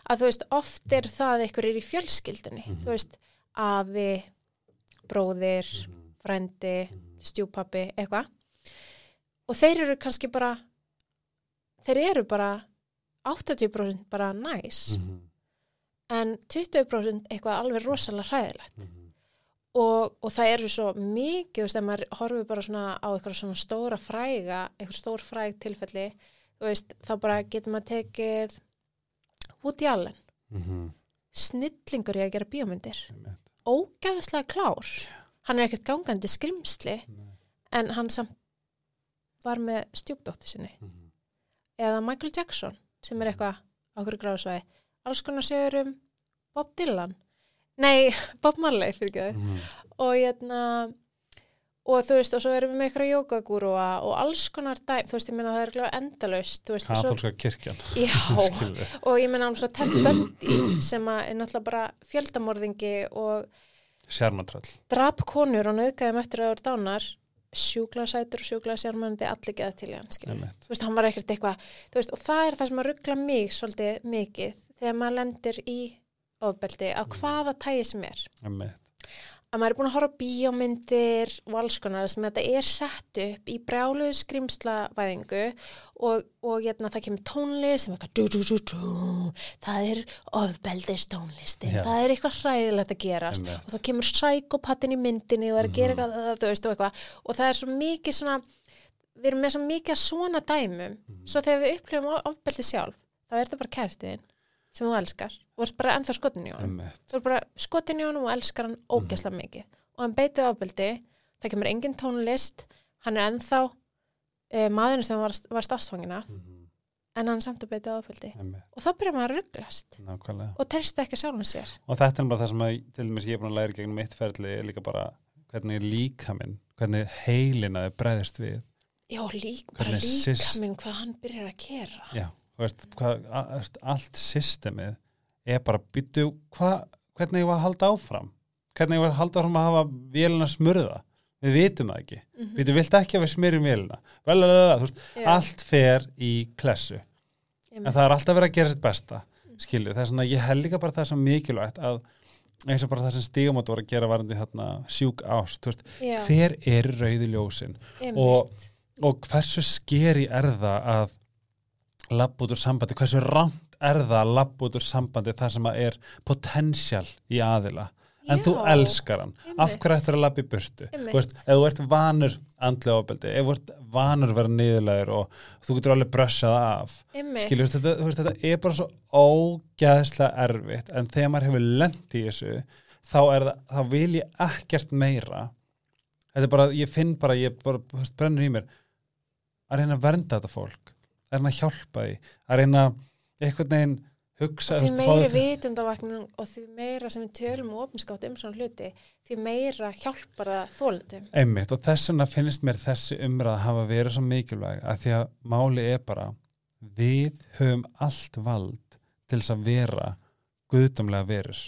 að þú veist, oft er það einhver er í fjölskyldunni, Mhm. þú veist, afi, bróðir, Mhm. frendi, Mhm. stjúpappi, eitthvað, og þeir eru kannski bara, þeir eru bara 80% bara næs, Mhm. en 20% eitthvað alveg rosalega hræðilegt. Mhm. og, og það eru svo mikið, þú veist, ef maður horfir bara svona á eitthvað svona stóra fræga, eitthvað stór fræg tilfelli, þú veist, þá bara getur maður tekið Woody Allen, Mhm. snillingur í að gera bíómyndir, Einmitt. ógæðslega klár, hann er ekkert gangandi skrimsli, Nei. en hann samt var með stjúpdóttir sinni, Mhm. eða Michael Jackson, sem er eitthvað okkur gráðsvæði, alls konar segur um Bob Dylan, nei, Bob Marley, fyrir ekki þau, Mhm. og hérna og þú veist, og svo erum við með ykkur jókagúrua og alls konar dæm, þú veist, ég meina það er glæð endalaust, þú veist, og svo, katólska kirkjan. Já, og ég meina alveg svo Ted Bundy sem er náttúrulega bara fjöldamorðingi og sjarmatrall drap konur og nöðgæðum eftir eru dánar sjúkla sætur og sjúkla sérmandi allir geða til hann, þú veist, hann var ekkert eitthvað, þú veist, og það er það sem að ruggla mig svolítið mikið þegar maður lendir í ofbeldi á hvaða tægi sem er. Einmitt. Að maður er búin að horfa bíómyndir og alls konar sem þetta er sett upp í brjálu skrimslavæðingu og, og hérna, það kemur tónlist sem er eitthvað það er ofbeldist tónlistin, Já. það er eitthvað hræðilegt að gerast Einmitt. og það kemur sækopattin í myndinni og er að gera Mhm. eitthvað, þú veist, og eitthvað og það er svo mikið svona við erum með svo mikið að svona dæmum Mhm. svo þegar við upplifum ofbeldi sjálf þá er þetta bara kærstiðin sem þú elskar. Og er bara ennþá skotin í honum. Þú er bara skotin í honum og elskar hann ógæslega mikið. Og hann beitið ofbeldi. Það kemur engin tónlist. Hann er ennþá uh, maðurinn sem var, var stafsfangina Mhm. en hann samt að beitið Einmitt. og þá byrjar maður að rugglast nákvæmlega. Og treysta ekki sjálfum sér. Og þetta er bara það sem að, til dæmis ég er búin að læra gegn mitt ferli er líka bara hvernig líka minn hvernig heilina er bregðist við. Já, lík, bara líka minn hvað hann byrjar að gera já, þú veist, hvað, allt systemið er bara byttu, hvernig ég var að halda áfram? Hvernig ég var að halda áfram að hafa vélina smurða, við vitum það ekki. Mm -hmm. við vilt ekki að við smyrjum vélina? Vel, vel, vel, þú veist, allt fer í klessu. En það er alltaf verið að gera sitt besta skilju, það er svona, ég held líka bara það sem mikilvægt að eins og bara það sem stígamót voru að gera varandi þarna sjúk ást, þú veist, hver er rauði ljósin? Og, og hversu skeri er það að labba út úr sambandi, hversu rámt er það að labba út úr sambandi þar sem að er potential í aðila? En þú Já, elskar hann, af einmitt. hverju ættir að labba í burtu? Þú veist, ef þú ert vanur andlega ofbeldi, ef þú ert vanur vera niðurlegur og þú getur alveg brössað af einmitt. skilur, þetta, þú veist, þetta er bara svo ógæðslega erfitt en þegar maður hefur lent í þessu þá, er það, þá vil ég ekkert meira. Þetta er bara, ég finn bara ég bara, þú veist, brennur í mér að reyna að vernda þetta fólk að reyna að hjálpa því að reyna einhvern veginn hugsa því þetta- vitundavakning og því meira sem við tölum og opinskátt um svona hluti því meira hjálpar það þólundum Einmitt og þess vegna finnst mér þessi umræð að hafa verið svo mikilvæg að því að máli er bara við höfum allt vald til þess að vera guðdómlega verur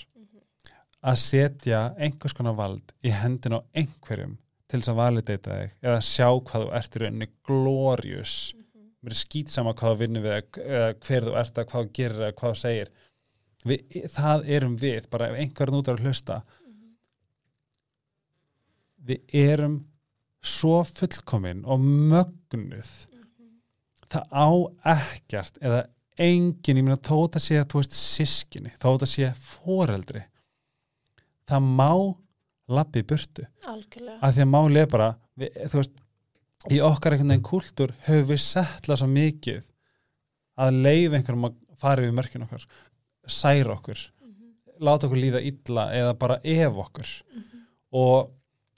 að setja einhvers konar vald í hendin á einhverjum til þess að validata þig eða sjá hvað þú ert í rauninni glorious mér er skýt sama hvað þú vinnur við eða hver þú ert að hvað þú gerir eða hvað þú segir. Við, það erum við, bara ef einhverjum út er að hlusta. Við erum svo fullkomin og mögnuð. Það á ekkert eða engin, ég meina þó þetta sé að þú veist sískinni, þó þetta sé foreldri það má lappi burtu. Algjörlega. Að því að máli er bara við, þú veist, í okkar einhvern veginn kúltúr höfum við settlað svo mikið að leif einhverjum að fara yfir mörkin okkar særa okkur, láta okkur líða illa eða bara ef okkur. Og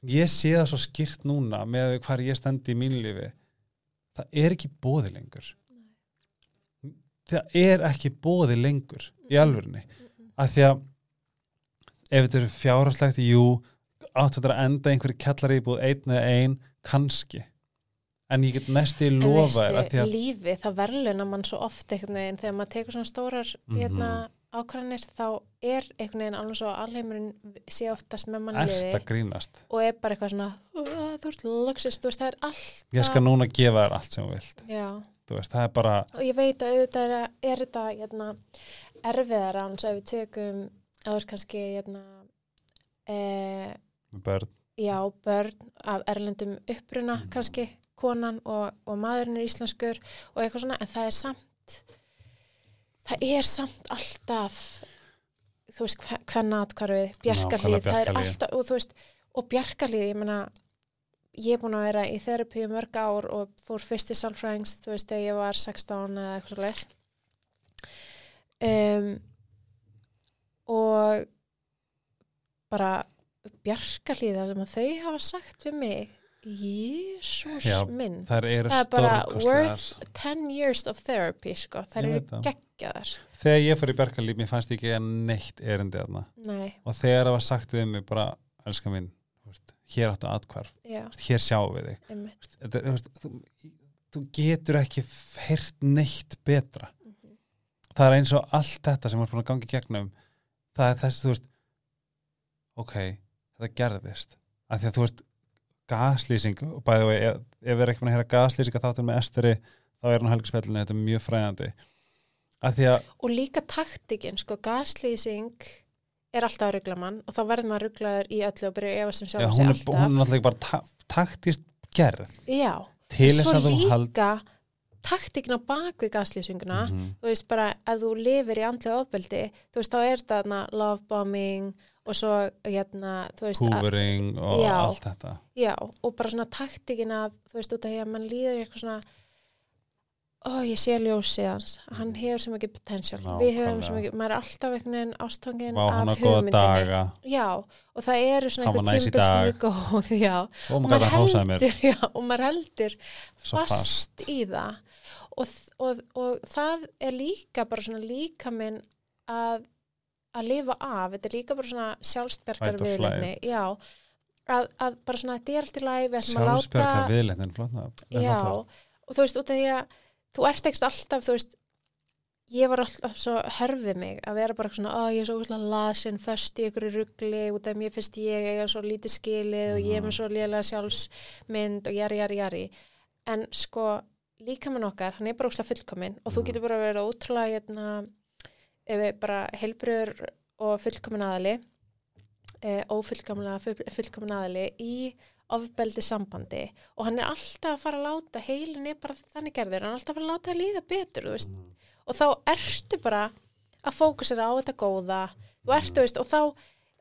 ég sé það svo skýrt núna með hvar ég stendi í mínu lífi. Það er ekki bóði lengur. Það er ekki bóði lengur í alvörinni að því að ef þetta eru fjárhagslegt, jú þetta að enda einhverju kjallari íbúð einn eða ein, kannski en ég get En lofa þér að því að lífi, það verðluna mann svo oft einhvern veginn. Þegar maður tekur svona stórar hérna, ákvæðanir þá er einhvern veginn alveg svo alheimurinn sé oftast með mann liði að grínast? Og er bara eitthvað svona "Uh, þú ert luxus, þú veist, það er alltaf ég skal núna gefa þér allt sem þú vilt. Já, þú veist, það er bara og ég veit að auðvitað er, er þetta hérna, erfiðara hans að við tökum ert kannski hérna, e, börn, já, börn af erlendum uppruna Mhm. kannski, konan og, og maðurinn er íslenskur og eitthvað svona, en það er samt það er samt alltaf þú veist, hvenna atkvarfið, bjarkarlið það er alltaf, og þú veist og bjarkarlið, ég meina ég er búin að vera í þerapi í mörg ár og fór fyrst í sálfræðings þú veist, þegar ég var 16 eða eitthvað svo leir um, og bara bjarkarlið það sem þau hafa sagt við mig Jésús minn. það er bara worth 10 years of therapy sko, það eru geggjaðar. Þegar ég fór í Berkalíf, mér fannst ég ekki að neitt erindi þarna. Nei, og þegar það var sagt við mig bara, elska mín hér áttu veist, hér sjáum við þig. Þetta, þú, veist, þú, þú getur ekki heyrt neitt betra. Mhm. það er eins og allt þetta sem er búin að gangi gegnum það er þess, þú veist ok, þetta gerðist. Af því að þú veist gaslýsing, bæði og ef, við erum ekki búin að heyra gaslýsinga þáttur með esteri þá er hann helgspillinu, þetta er mjög fræðandi að og líka taktikinn, sko, gaslýsing er alltaf að ruggla mann og þá verður maður rugglaður í öllu og byrja að efa sem já, sjálf hún, er, alltaf. hún náttúrulega bara ta taktist gerð. Já, til svo þess að taktikinn á bakvið gaslýsinguna Mhm. þú veist bara að þú lifir í andlega ofbeldi þú veist þá er þetta þarna love bombing og svo hérna þú veist að, húvering og Já. allt þetta. Já og bara svona taktikinn að þú veist út af því að mann líður eitthvað svona ó ég sé ljósið hans. Hann hefur svo mikið potential. Við höfum svo Nákvæmlega. mikið, maður er alltaf einhvern veginn ástangin af hugmyndinni. já og það eru svona einhver tímbil sem er góð já. Og maður heldur, já, og maður heldur fast, fast í það og, og, og það er líka bara svona líka minn að, að lifa af, þetta er líka bara svona sjálfsbergar já, að, að bara svona þetta er allt í læg við ætlum að sjálfsbjörga láta viðleitnin flott nafn, er já, flott? Orð. og þú veist, út af því að þú ert ekkert alltaf, þú veist ég var alltaf svo hörfið mig að vera bara svona, að ég er svo úrslega lasin föst í ykkur ruggli út af mér finnst ég eiga svo lítið skilið og ég er með Mhm. svo lélega sjálfsmynd og jari, jari, jari. En sko, líka minn okkar hann er bara úrslega fullkominn og þú Mhm. getur bara verið ótrúlega hérna, ef við bara heilbröður og fullkominn aðali e, ófullkomlega full- fullkominn aðali í ofbeldi sambandi og hann er alltaf að fara að láta heilin er bara þannig gerður, hann er alltaf að fara að láta að líða betur Mhm. og þá ertu bara að fókusera á þetta góða þú ert, þú veist, og þá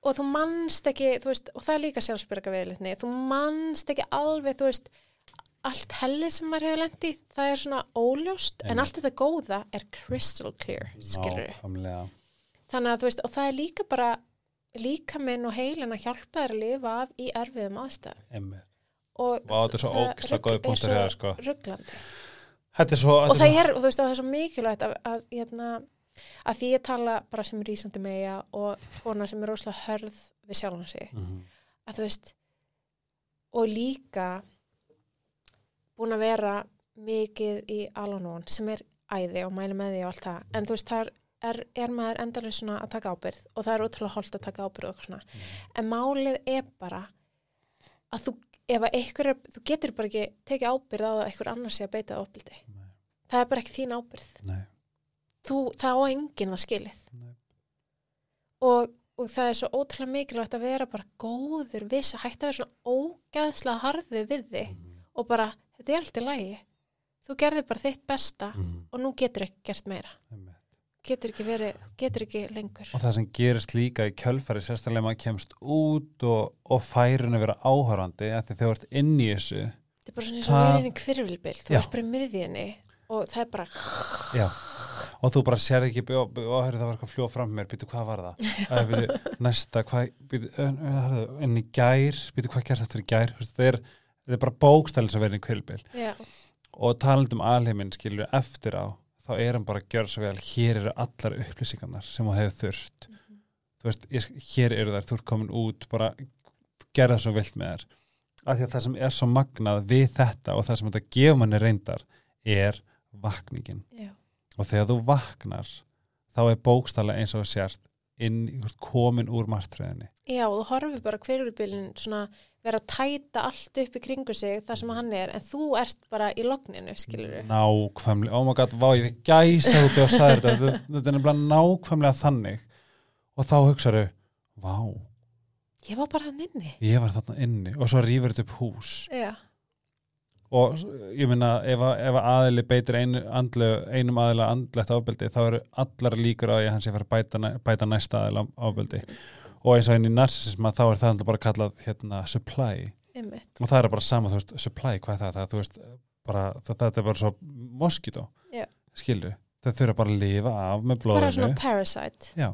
og þú manst ekki, þú veist, og það er líka sjálfsbyrga viðlitni, þú manst ekki alveg, þú veist, allt helli sem maður hefur lent í, það er svona óljóst, en Einmitt. allt þetta góða er crystal clear, Nákvæmlega. þannig að þú veist, og það er líka bara líka minn og heilin að hjálpa þér að lifa af í erfiðum Einmitt. og þetta er svo það rugl- góði er punktur sko. Þetta er svo og þetta það svo- er, og veist, og það er svo mikilvægt að, að, hérna, að því ég tala bara sem rísandi megja og kona sem er rosalega hörð við sjálfan sig Mhm. að þú veist og líka búin að vera mikið í Alanón sem er æði og mæli með því og allt það en þú veist það er er, maður endalega svona að taka ábyrð og það er ótrúlega holdt að taka ábyrð og eitthvað svona. Mm. En málið er bara að þú, ef að einhver, er- þú getur bara ekki tekið ábyrð á að einhver annar sé að beita ábyrði. Nei. Það er bara ekki þín ábyrð. Þú, það á enginn það skilið. Og, og það er svo ótrúlega mikilvægt að vera bara góður, viss, hægt að vera svona ógæðslega harðið við þig Mhm. og bara, þetta er alltaf lægi. Þú gerði bara þitt besta Mhm. og nú getur ekki gert meira. Getur ekki verið, getur ekki lengur. Og það sem gerist líka í kjölfari sérstaklega maður kemst út og, og færun að vera áhörandi þegar þú ert inn í þessu Þetta er bara svona eins og verið inn í kvirvilbil. Þú ert bara í miðjunni og það er bara, Já, og þú bara sér ekki og það var eitthvað fljóð fram mér, býtu hvað var það býtu, næsta, hvað býtu, ö, ö, herðu, en í gær, býtu hvað gerst þetta í gær það er, það er bara bókstælis að vera í kvilbil já, og talandi um alheiminn skilur eftir á þá er hann bara að gjöra svo vel. Hér eru allar upplýsingarnar sem þú hefur þurft. Þú veist, ég, hér eru þær, þú ert komin út bara gerða svo vilt með þær. Af því að það sem er svo magnað við þetta og það sem þetta gefur manni reyndar er vakningin. Já, og þegar þú vaknar þá er bókstæla eins og sért inn, komin úr martröðinni. Já, og þú horfir bara kvirvilbilin svona vera að tæta allt upp í kringu sig þar sem hann er, en þú ert bara í logninu, skilur við. nákvæmlega, oh my god, vá ég gæsa út og sagði þetta, þetta, þetta er nefnilega nákvæmlega þannig. Og þá hugsaðu, vá. Ég var bara hann inni. ég var þarna inni. Og svo rýfur þetta upp hús. Já, og ég minna ef, ef að aðili beitir einu andlu, einum aðila andlegt ábeldi þá eru allar líkur að hann sé að fara að bæta, bæta næsta aðila ábeldi og eins og einn í narsisisma þá er það bara kallað hérna, supply. Einmitt. og það er bara sama, þú veist, supply, hvað er það, það þú veist, bara, það, það er bara svo moskító, skilju þau þurfa bara að lifa af með Bara blóðinu. svona parasite. Já,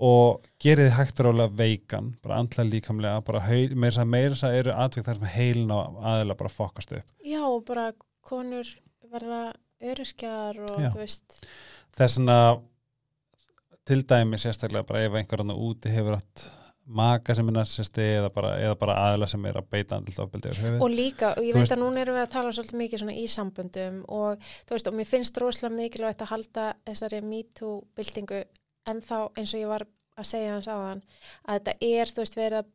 og gerið þið hægt rálega veikan, bara andlega líkamlega, bara heil, meira þess að meira þess að eru atvik þar sem heilin á aðila bara fokast upp. Já, og bara konur verða öryrkjar og Já. þú veist, Þess vegna, til dæmi sérstaklega bara ef einhver annar úti hefur átt maka sem er narsisti eða bara, eða bara aðila sem er að beita höfuð. og líka, og ég Þú veit að núna erum við að tala svolítið mikið svona í samböndum og þú veist, og mér finnst rosalega mikilvægt að halda þessari MeToo-byltingu en þá eins og ég var að segja hans áðan, að þetta er, þú veist, verið að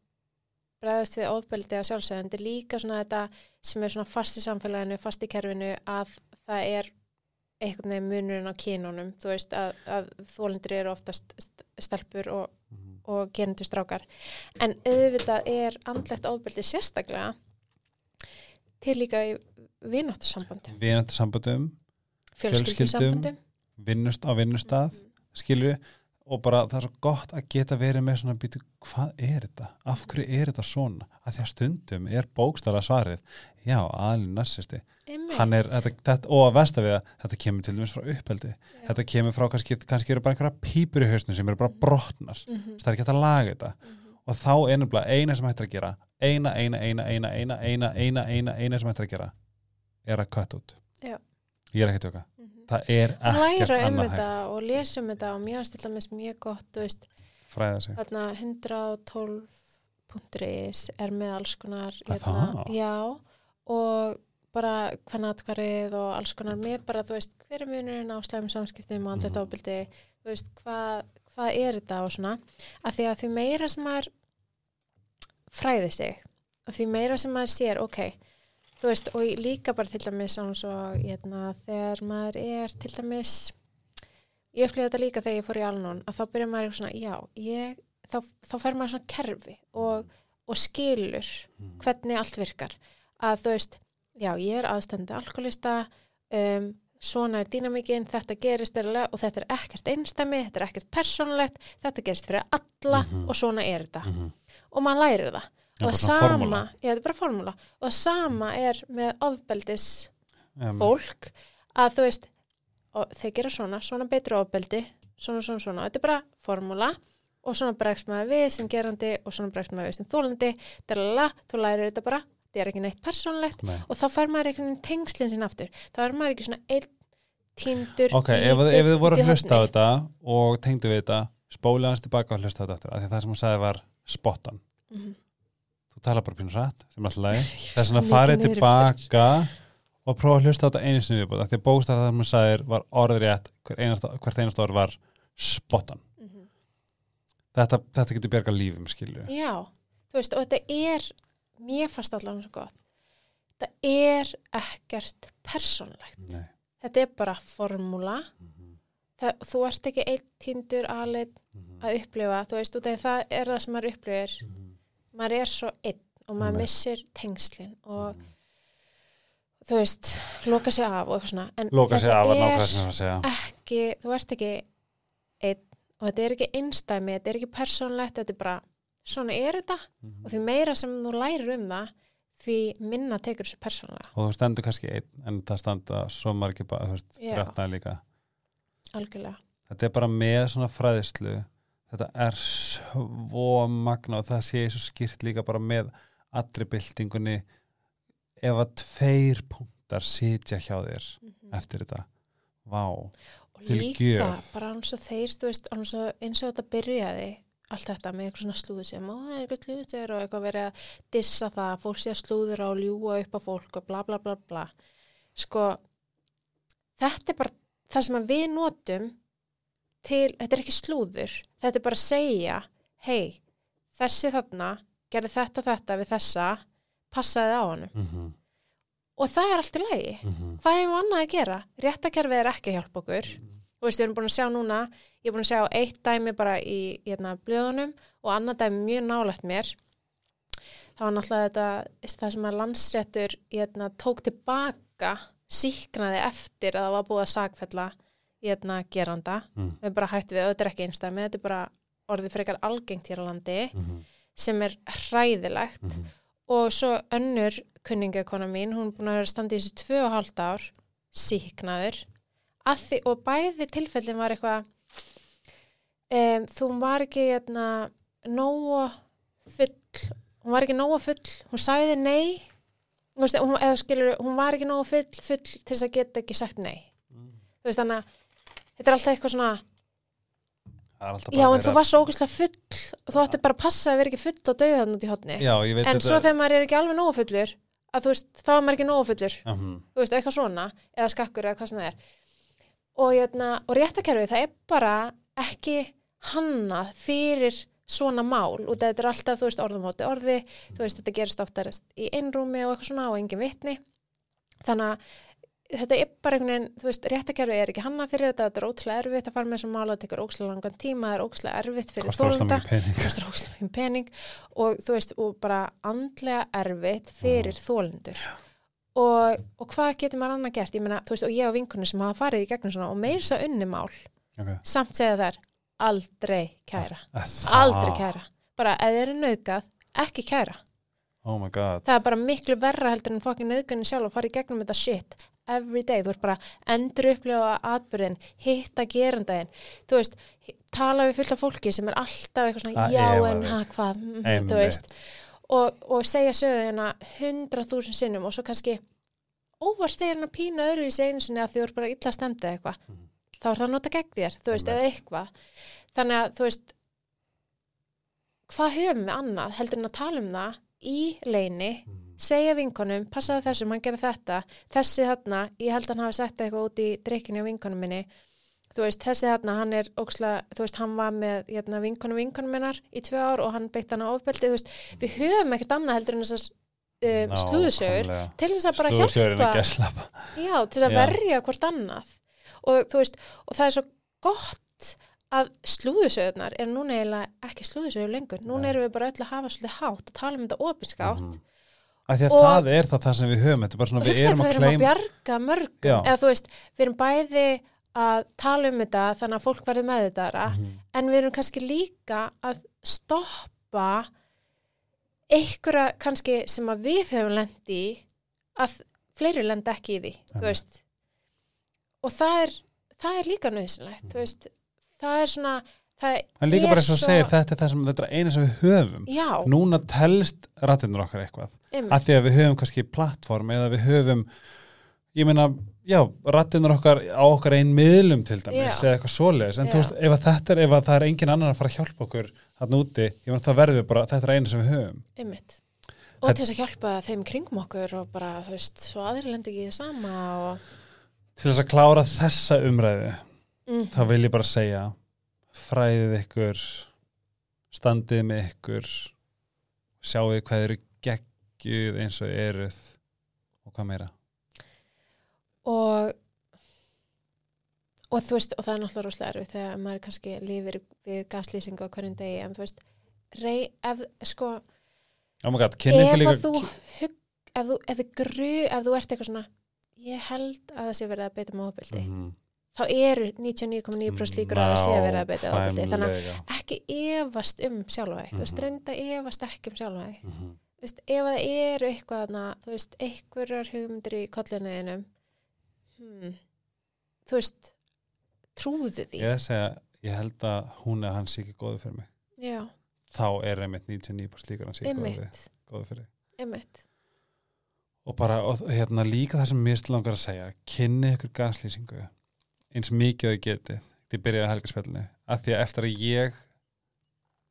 bregðast við ofbeldi að sjálfsögðu, en þetta er líka svona þetta sem er svona fast í samfélaginu, fast í kerfinu, að það er einhvern veginn munurinn á kynunum, þú veist, að, að þólendur eru oftast st- stelpur og Mhm. og gerendur strákar. En auðvitað er andlegt ofbeldi sérstaklega til líka í vináttusambandum Vinandi sambandum, fjölskyldusambandum vinnust á vinnustað, skilju og bara það er svo gott að geta verið með svona býtu, hvað er þetta? Af hverju er þetta svona? Að því að stundum er bókstara svarið, já, aðlun narsisti, hann er, þetta, þetta, og að vesta við að þetta kemur til dæmis frá uppheldi já. þetta kemur frá, kannski, kannski eru bara einhverja pýpur í hausnum sem eru bara brotnar mm -hmm. það er ekki hægt að laga þetta mm -hmm. og þá einumlega eina sem hægt að gera eina, eina, eina, eina, eina, eina, eina eina sem hægt að gera er að kvæta út já. ég er ekki tjóka það er ekkert læra um þetta og lesa um þetta og mér finnst til dæmis mjög gott veist, fræða sig. þarna 112.is er með alls konar Er hérna, já og bara hvernig atkvarið og alls konar. Með bara þú veist hver er munurinn á slæmum samskiptum og andlet Mhm. ofbeldi? Þú veist hvað, hvað er þetta og svona? Að því að því meira sem maður fræði sig og því meira sem maður sér ok þú veist og líka bara til dæmis svo hérna þegar maður er til dæmis ég upplýði þetta líka þegar ég fór í Alnón að þá byrja maður eitthvað svona, já, ég þá, þá fer maður svona kerfi og, og skilur Mm. hvernig allt virkar að þú veist, já, ég er aðstandi alkoholista um, svona er dýnamíkin, þetta gerist erlega, og þetta er ekkert einstæmi, þetta er ekkert persónulegt, þetta gerist fyrir alla Mhm. og svona er þetta Mhm. og maður lærir það og það sama, já, þetta er bara formúla. Og það sama er með ofbeldis fólk að þú veist þeir gera svona, svona betur ofbeldi svona, svona, svona, þetta er bara formúla og svona bregst maður við sem gerandi og svona bregst maður við sem þólandi dalala, þú lærir þetta bara, þetta er ekki neitt persónulegt nei. og þá fær maður einhvern veginn tengslinn sín aftur. Þá er maður ekki svona einn tíndur ok, ef, ef þið voru að hlusta á þetta og tengdu við þetta spólið hans tilbaka og hlusta á þetta aftur af því að það sem hún sagði var spottan mm þú tala bara pínu rætt sem alltaf -hmm. er svona að farið tilbaka og prófa að hlusta á þetta einu sinni viðbúð af því að bókstaf það sem hún sagðir var orðrétt hver einasta, hvert einasta orð var spottan Mhm. þetta, þetta getur bjarga lífum skilju Já, þú veist, og þetta er, mér fannst allan svo gott, þetta er ekkert persónlegt. Nei. Þetta er bara formúla, það, þú ert ekki einn týndur alveg að upplifa, þú veist, því það er það sem maður upplifir, maður er svo einn og maður missir tengslin og þú veist, loka sig af og eitthvað svona. En loka þetta er ekki, þú ert ekki einn og þetta er ekki einstæmi, þetta er ekki persónlegt, þetta er bara, svona er þetta. Og því meira sem þú lærir um það því minna tekur þessu persónlega og þú stendur kannski einn en það standa svo margir bara, þú veist, Já. grætnaði líka. Algjörlega, þetta er bara með svona fræðislu þetta er svo magna og það sé svo skýrt líka bara með allri byltingunni. Ef að tveir punktar sitja hjá þér eftir þetta vá, og líka gjöf. bara eins og þeir, þú veist alveg svo, eins og þetta byrjaði allt þetta með eitthvað svona slúður sem og það er eitthvað slúður og eitthvað verið að dissa það fólk sé að slúður og ljúga upp á fólk og bla bla bla bla. Sko þetta er bara það sem við notum til, þetta er ekki slúður þetta er bara að segja hei, þessi þarna gerði þetta og þetta við þessa passaði á honum. Mm -hmm. og það er allt í lagi. Hvað hefum við annað að gera? Réttakerfið er ekki að hjálpa okkur. Þú veist, við erum búin að sjá núna ég er búin að sjá eitt dæmi bara í hérna, blöðunum og annað dæmi mjög nálægt mér. Það var náttúrulega þetta það sem að landsréttur hérna, tók tilbaka síknaði eftir að það var búið að sagfella hérna, geranda. Mm. þau bara hættu við, þetta er ekki einstæmi þetta er bara orðið frekar algengt hér á landi sem er hræðilegt. Mhm. og svo önnur kunningakona mín, hún er búin að vera að standa í þessu tvö og hálft ár, síknaður að því, og bæði tilfellin var eitthvað um, þú var ekki hérna, nógu full hún var ekki nógu full, hún sagði nei. Hún, eða skilur, hún var ekki nógu full, full til þess að geta ekki sagt nei. Þú veist þannig að þetta er alltaf eitthvað svona já en þú verið var svo ógæslega full. Þú ætti bara að passa að vera ekki full og dauða þannig út í veit en svo þegar maður er ekki alveg nógu fullur að þú veist, þá er maður ekki nógu fullur. Mhm. þú veist, eitthvað svona, eða skakkur eða hvað sem það er. Og, jötna, og réttakerfið það er bara ekki hannað fyrir svona mál. Og þetta er alltaf, þú veist, orðumóti orði. Þú veist, þetta gerist oftarist í einrúmi og eitthvað svona og engin vitni. Þannig að þetta er bara einhvern veginn, þú veist, réttakerfið er ekki hannað fyrir þetta, þetta er ótrúlega erfitt að fara með þessum mála, það tekur ótrúlega langan tíma, það er ótrúlega erfitt fyrir þólunda kostar ógstlega fyrir pening og þú veist, og bara andlega erfitt fyrir þólendur og, og hvað getur maður annað gert? Ég meina, þú veist, og ég og vinkunni sem hafa farið í gegnum svona og meir svo unni mál okay. samt segja þær, aldrei kæra. Það- aldrei kæra, bara ef þið eru nauðgað ekki kæra, Oh my god. Það er bara miklu verra heldur en fokkin nauðgænin sjálf að fara í gegnum þetta shit every day, þú ert bara endur upplifa atbyrðin, hitta gerandaginn. Þú veist, tala við fullt af fólki sem er alltaf eitthvað svona Að já efa en ha hvað, mm, Einmitt. þú veist. Og, og segja söguna hundrað þúsund sinnum og svo kannski óvart segja hann að pína öðru í seginu sinni að þú ert bara illa stemdi eitthvað. Mhm. þá er það að nota gegn þér, þú veist, Einmitt. eða eitthvað. Þannig að, þú veist hvað höfum við annað heldur en að tala um það í leini segja vinkonum, passaði þessum, hann gerði þetta. Þessi þarna, ég held að hann hafi sett eitthvað út í drikkinni á vinkonum minni. Þú veist, þessi þarna, hann er óksla, þú veist, hann var með hérna, vinkonum vinkonum minnar í tvö ár og hann beitt hann á ofbeldi, þú veist, við höfum ekkert annað heldur en þessar um, slúðusögur Nákvæmlega. til þess að bara hjálpa. Já, til þess að Já. verja hvort annað. Og þú veist, og það er svo gott að slúðusögurnar er núna eiginlega ekki slúðusögur lengur. Núna erum við bara öll að hafa svolítið hátt og tala um þetta opinskátt. Mhm. Af því að það er það, það sem við höfum þetta er bara svona, við erum að að við erum að kleim bjarga mörgum Já. eða þú veist, við erum bæði að tala um þetta þannig að fólk verður með þetta Mhm. en við erum kannski líka að stoppa einhverja kannski sem að við höfum lent í að fleiri lenda ekki í því veist og það er, það er líka nöðsynlegt þú veist, það er svona það en líka bara eins og segir þetta er það sem þetta er eina sem við höfum. Já, núna telst rættinur okkar eitthvað. Um, af því að við höfum kannski plattform eða við höfum ég meina, já, rættinur okkar á okkar einn miðlum til dæmis Já. eða eitthvað svoleiðis, en þú veist, ef að þetta er ef að það er engin annan að fara að hjálpa okkur þarna úti, ég meina það verður bara, þetta er eina sem við höfum. Einmitt. Og til þess að hjálpa þeim kringum okkur og bara, þú veist, svo aðri lendi ekki því sama og til þess að klára þessa umræðu mm, þá vil ég bara segja fræðið ykkur standið með ykkur sjáuð hvað eru geggjuð eins og eruð og hvað meira og og þú veist, og það er náttúrulega rosalega erfið þegar maður kannski lifir við gaslýsingu á hverjum degi, en þú veist rey, ef, sko oh god, ef líka þú hugg, ef þú, ef þú gru, ef þú ert eitthvað svona ég held að það sé verið að beita með ofbeldi, Mhm. Þá eru 99,9% líkur að það sé verið að beita ofbeldi. Þannig að ekki efast um sjálfæði, þú veist, Mhm. reynda efast ekki um sjálfæði, Mhm. þú veist, ef það eru eitthvað þarna, þú veist, einhverjar hugmyndir í kollunuðinum hmm, þú veist trúðu því. Ég segja, ég held að hún eða hann sé ekki góðu fyrir mig. Já, þá er einmitt 99% líkur að hann sé ekki góðu, fyrir einmitt. Og bara, og hérna líka það sem mér langar að segja, kynni ykkur gaslýsingu eins mikið og þið getið því byrjaði helgarspjallinu, af því að eftir að ég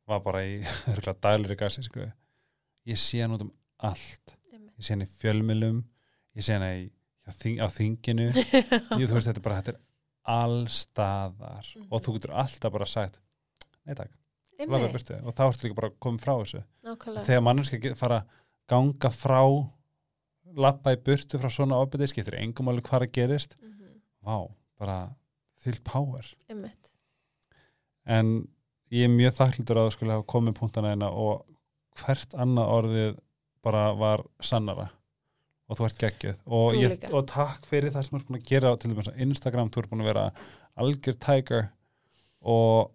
var bara í örgulega daglir gaslýsingu ég sé hann út um allt. Ég sé hann í fjölmilum ég sé hann í, þing, á þinginu. Ég, þú veist, þetta er bara, þetta er allstaðar Mhm. og þú getur alltaf bara sagt nei takk, og þá ertu líka bara komið frá þessu. Nákvæmlega. Þegar mannski get- fara að ganga frá lappa í burtu frá svona ofbyrði skiptir engum alveg hvað að gerist. Mhm, vá, bara fyllt power. Einmitt, en ég er mjög þakklítur að það skulle hafa komið punktana eina og hvert annað orðið bara var sannara og þú ert geggjuð. Og, ég, og takk fyrir það sem þú ert búin að gera til dæmis á Instagram, þú ert búin að vera algjör tiger. Og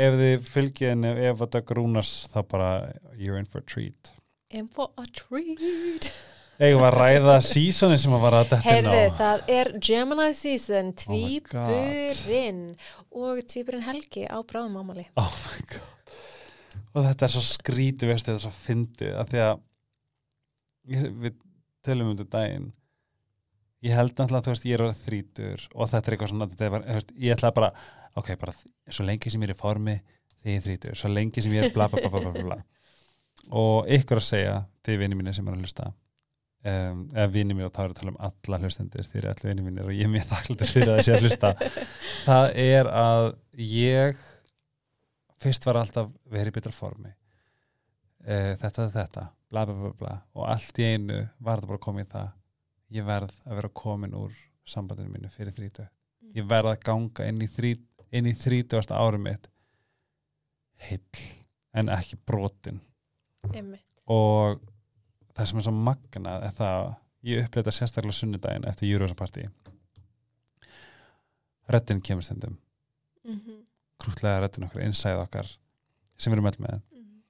ef þið fylgið henni ef þetta grúnast þá bara you're in for a treat. In for a treat Við að ræða seasonin sem að var að detta inn á? Heyrðu, það er Gemini season Oh tvíburinn og tvíburinn Helgi á bráðum ámali Oh my god. Og þetta er svo skrítið veist þetta er svo fyndið af því að við tölum um þetta daginn. Ég held náttúrulega að þú veist ég er að þrítur og þetta er eitthvað svona þetta er bara, ég ætla bara ok, bara svo lengi sem ég er í formi þegar ég er þrítur, svo lengi sem ég er bla bla bla bla bla, bla. og ykkur að segja þið vinni mínu sem er að hlusta um, eða vinni mínu og þá er að tala um alla hlustendur þeir eru allir vinni mínir og ég er mjög þakklútur fyrir að þessi að hlusta. Það er að ég fyrst var alltaf verið í betra formi. Uh, þetta er þetta bla bla bla bla og allt í einu var þetta bara komið í það ég verð að vera komin úr sambandinu mínu fyrir þrítu ég verð að ganga inn í, þrí, inn í þrítugasta árum mitt heill en ekki brotin. Einmitt, og það sem er svo magnað er það að ég upplýði þetta sérstaklega sunnudaginn eftir Júruvísa partí Röddin kemur stundum. Mhm, krútlega röddin okkar, innsæð okkar sem við erum öll með. Mhm.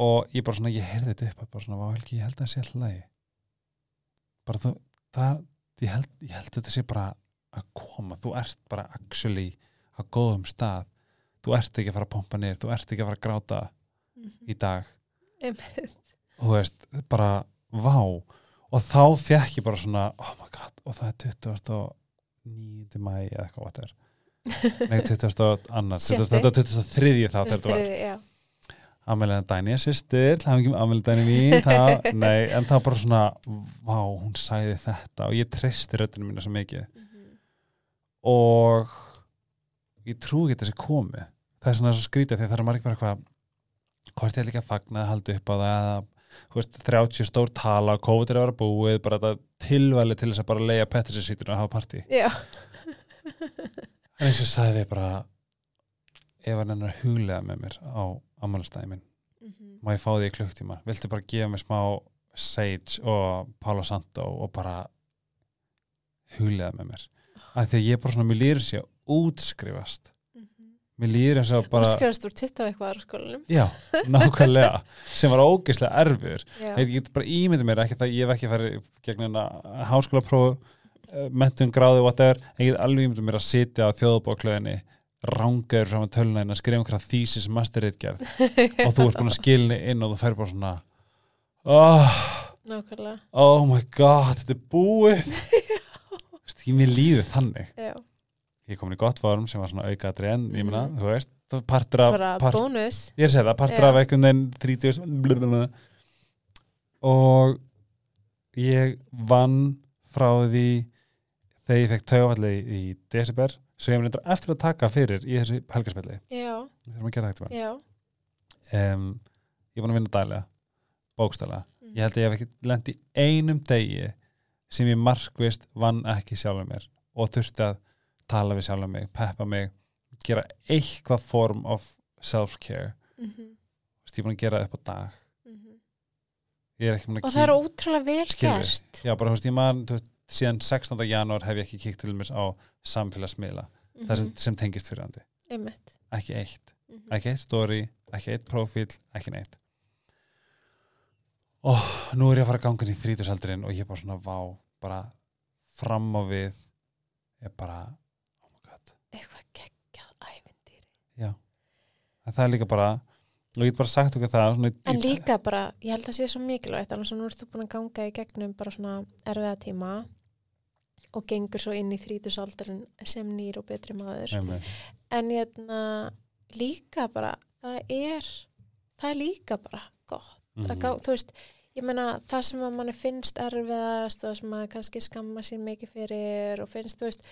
og ég bara svona, ég heyrði þetta upp bara svona, Helgi, ég held að það sé alltaf lagi. Bara þú, það ég held, ég held þetta sé bara að koma, þú ert bara actually á góðum stað. Þú ert ekki að fara að pompa niður, þú ert ekki að fara að gráta Mhm. í dag. Einmitt, og þú veist, bara vá og þá fekk ég bara svona oh my god, og það er 29. mæ eða eitthvað what er nei, 20. og annars Sjötti. þetta er 23. þá þetta var Amelia Dæni er ekki Amelia Dæni mín, það, nei, en það bara svona, vá, hún sæði þetta og ég treysti röddinu mínu svo mikið mhm, og ég trú ekki þessi komi það er svona svo skrítið að það er margir bara eitthvað hvort ég er líka að fagna að halda upp á það veist, 30 stór tala COVID er að vera búið, bara þetta tilvæli til þess að bara leiða Petrisítur og hafa partí. Já, en eins og sagði við bara ef hann er að huglega með mér á ammálastæði minn mhm, má ég fá því klukktíma viltu bara gefa mér smá Sage og Pála Santo og bara huglega með mér? Af því að ég bara svona, mér lýður sér útskrifast. mhm. Mér líður eins og Bara skrifast úr 20 og eitthvað á skólanum. Já, nákvæmlega sem var ógeðslega erfiður. Já, ég get bara ímyndið mér ekki það ég hef ekki farið gegn hérna háskóla próf mentun gráði whatever ég get alveg ímyndið mér að sitja á þjóðbóklöðinni rángaður fram að að skrifa einhverja þýsis masterritgerð og þú ert búin að skilni inn og þú fer bara svona oh, nákvæmlega. Oh my god, þetta er búið. Mér líður þannig. Já, ég er komin í gott form sem var svona aukaðri en ég meina, Mhm. þú veist, var partur af bara part, bónus ég er að segja það, partur Já. af einhvern veginn 30 blablabla. og ég vann frá því þegar ég fekk taugafalli í, desember svo ég reyndar eftir að taka fyrir í þessu helgarspilli um, ég búin að vinna dælega bókstælega, Mhm. ég held að ég hef ekki lent í einum degi sem ég markvist vann ekki sjálfur mér og þurfti að tala við sjálfur mig, peppa mig gera eitthvað form of self-care. Þú veist, ég er búin að gera það upp á dag. Er búin að og það er ótrúlega vel gert. Já, bara, þú veist, ég man, síðan 16. janúar hef ég ekki kíkt til mér á samfélagsmiðla það sem, Mhm, sem tengist fyrir einmitt. Ekki eitt, Mhm. ekki eitt story ekki eitt profíl, ekki neitt. Og nú er ég að fara að ganga inn í þrítusaldurinn og ég er bara svona vá, bara fram á við ég bara my god, eitthvað geggjað ævindýri já það er líka bara, og ég get bara sagt okkur það svona, en ég- líka bara, ég held að sé svo mikilvægt alveg svo nú ert þú búin að ganga í gegnum bara svona erfiða tíma og gengur svo inn í þrítusaldurinn sem nýr og betri maður Einmitt. en hérna líka bara, það er það er líka bara gott mm Mhm. gá, þú veist, ég meina það sem að manni finnst erfiðast og sem að kannski skamma sín mikið fyrir og finnst, þú veist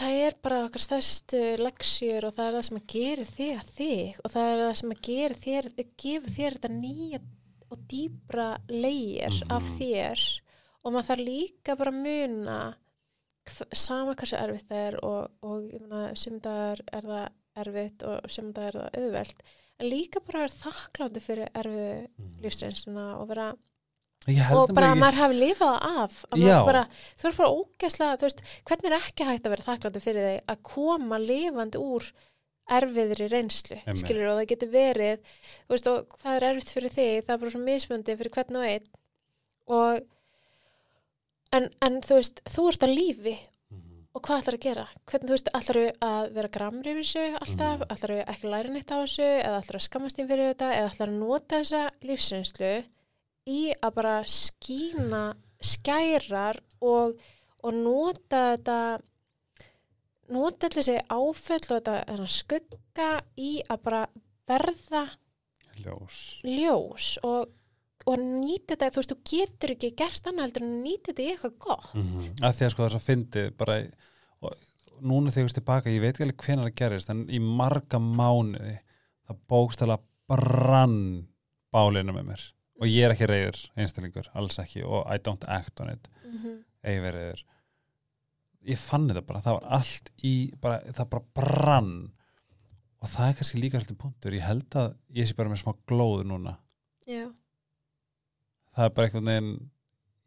það er bara okkar stærstu leksjur og það er það sem að gera þig að þig og það er það sem að gera þér gefur þér þetta nýja og dýbra leir af Mhm. þér og maður þarf líka bara að muna sama hversu erfitt það er og, og sumdagar er það erfitt og sumdagar er það auðvelt en líka bara að vera þakklátti fyrir erfiðu Mhm. lífsreynsluna og vera og bara að maður hafi lifað af bara, þú er bara ógæslega veist, hvernig er ekki hægt að vera þakklátti fyrir þig að koma lifandi úr erfiðri reynslu, skilur og það getur verið, veist, og hvað er erfitt fyrir þig, það er bara svo mismöndi fyrir hvern og einn. Og en, en þú veist, þú ert að lífi. Mhm. og hvað ætlar að gera? Hvernig, þú veist, ætlar að vera gramri yfir þessu alltaf, mm. ætlar ekki að læra neitt á þessu? Eða ætlar að skammast þín fyrir þetta? Eða ætlar að nota þessa lífsreynslu í að bara skína skærar og, og nota þetta nota allir þessi áföll og þetta skugga í að bara verða ljós. ljós og, og nýta þetta, þú veist, þú getur ekki gert annað heldur en nýta þetta í eitthvað gott. Mm að því að sko þess að fyndi bara og núna þegar ég veist tilbaka, ég veit ekki alveg hvenær það gerist en í marga mánuði það bókstæla brann bálinu með mér og ég er ekki reyður einstaklingur, alls ekki og I don't act on it, mm -hmm. eigi verið reyður. Ég fann þetta bara, það var allt í bara, það bara brann. Og það er kannski líka alltaf punktur, ég held að ég sé bara með smá glóð núna. Já, það er bara einhvern veginn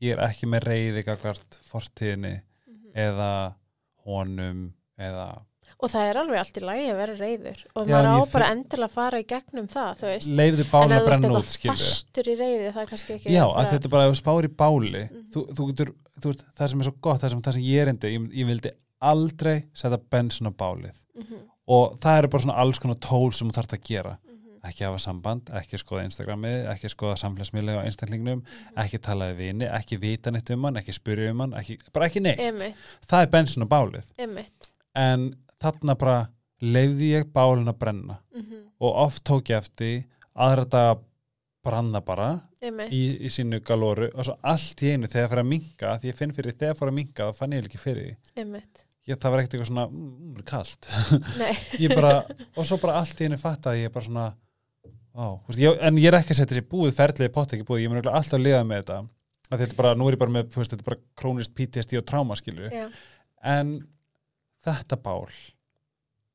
ég er ekki með reyði gagvart fortíðinni Mhm. eða honum eða og það er alveg allt í lagi að vera reyður og Já, maður en á ég bara fer- endilega að fara í gegnum það, þú veist. Leifðu en ef að þú ert brenna út eitthvað skilju fastur í reyði það er kannski ekki já, að þetta er bara ef þú spáir í báli Mhm. þú, þú getur, þú veist, það sem er svo gott það sem, það sem ég reyndi, ég, ég vildi aldrei setja bensin á bálið. Mhm, og það eru bara svona alls konar tól sem þú þarft að gera. Mhm, ekki hafa samband, ekki skoða Instagramið ekki skoða samfélagsmiðlega á einstaklingnum ekki tala við vini, ekki vita neitt um hann ekki spyrja um hann, ekki, bara ekki neitt. Einmitt, það er bensin á bálið. Einmitt. En þarna bara leifði ég bálin að brenna. Mhm, og oft tók ég eftir aðra dag branna bara í, í sínu galóru og svo allt í einu þegar það fyrir að minka því ég finn fyrir þegar það fyrir að minka þá fann ég ekki fyrir ég, það var ekkert eitthvað svona, mm, mm, kallt og svo bara allt í einu fatt að ég bara svona á, ég, en ég er ekki að setja þessi búið ferlið pott ekki búið, ég mun alltaf að liða með þetta. Að þetta er bara, nú er ég bara með, veist, þetta er bara krónist PTSD og tráma skilju en þetta bál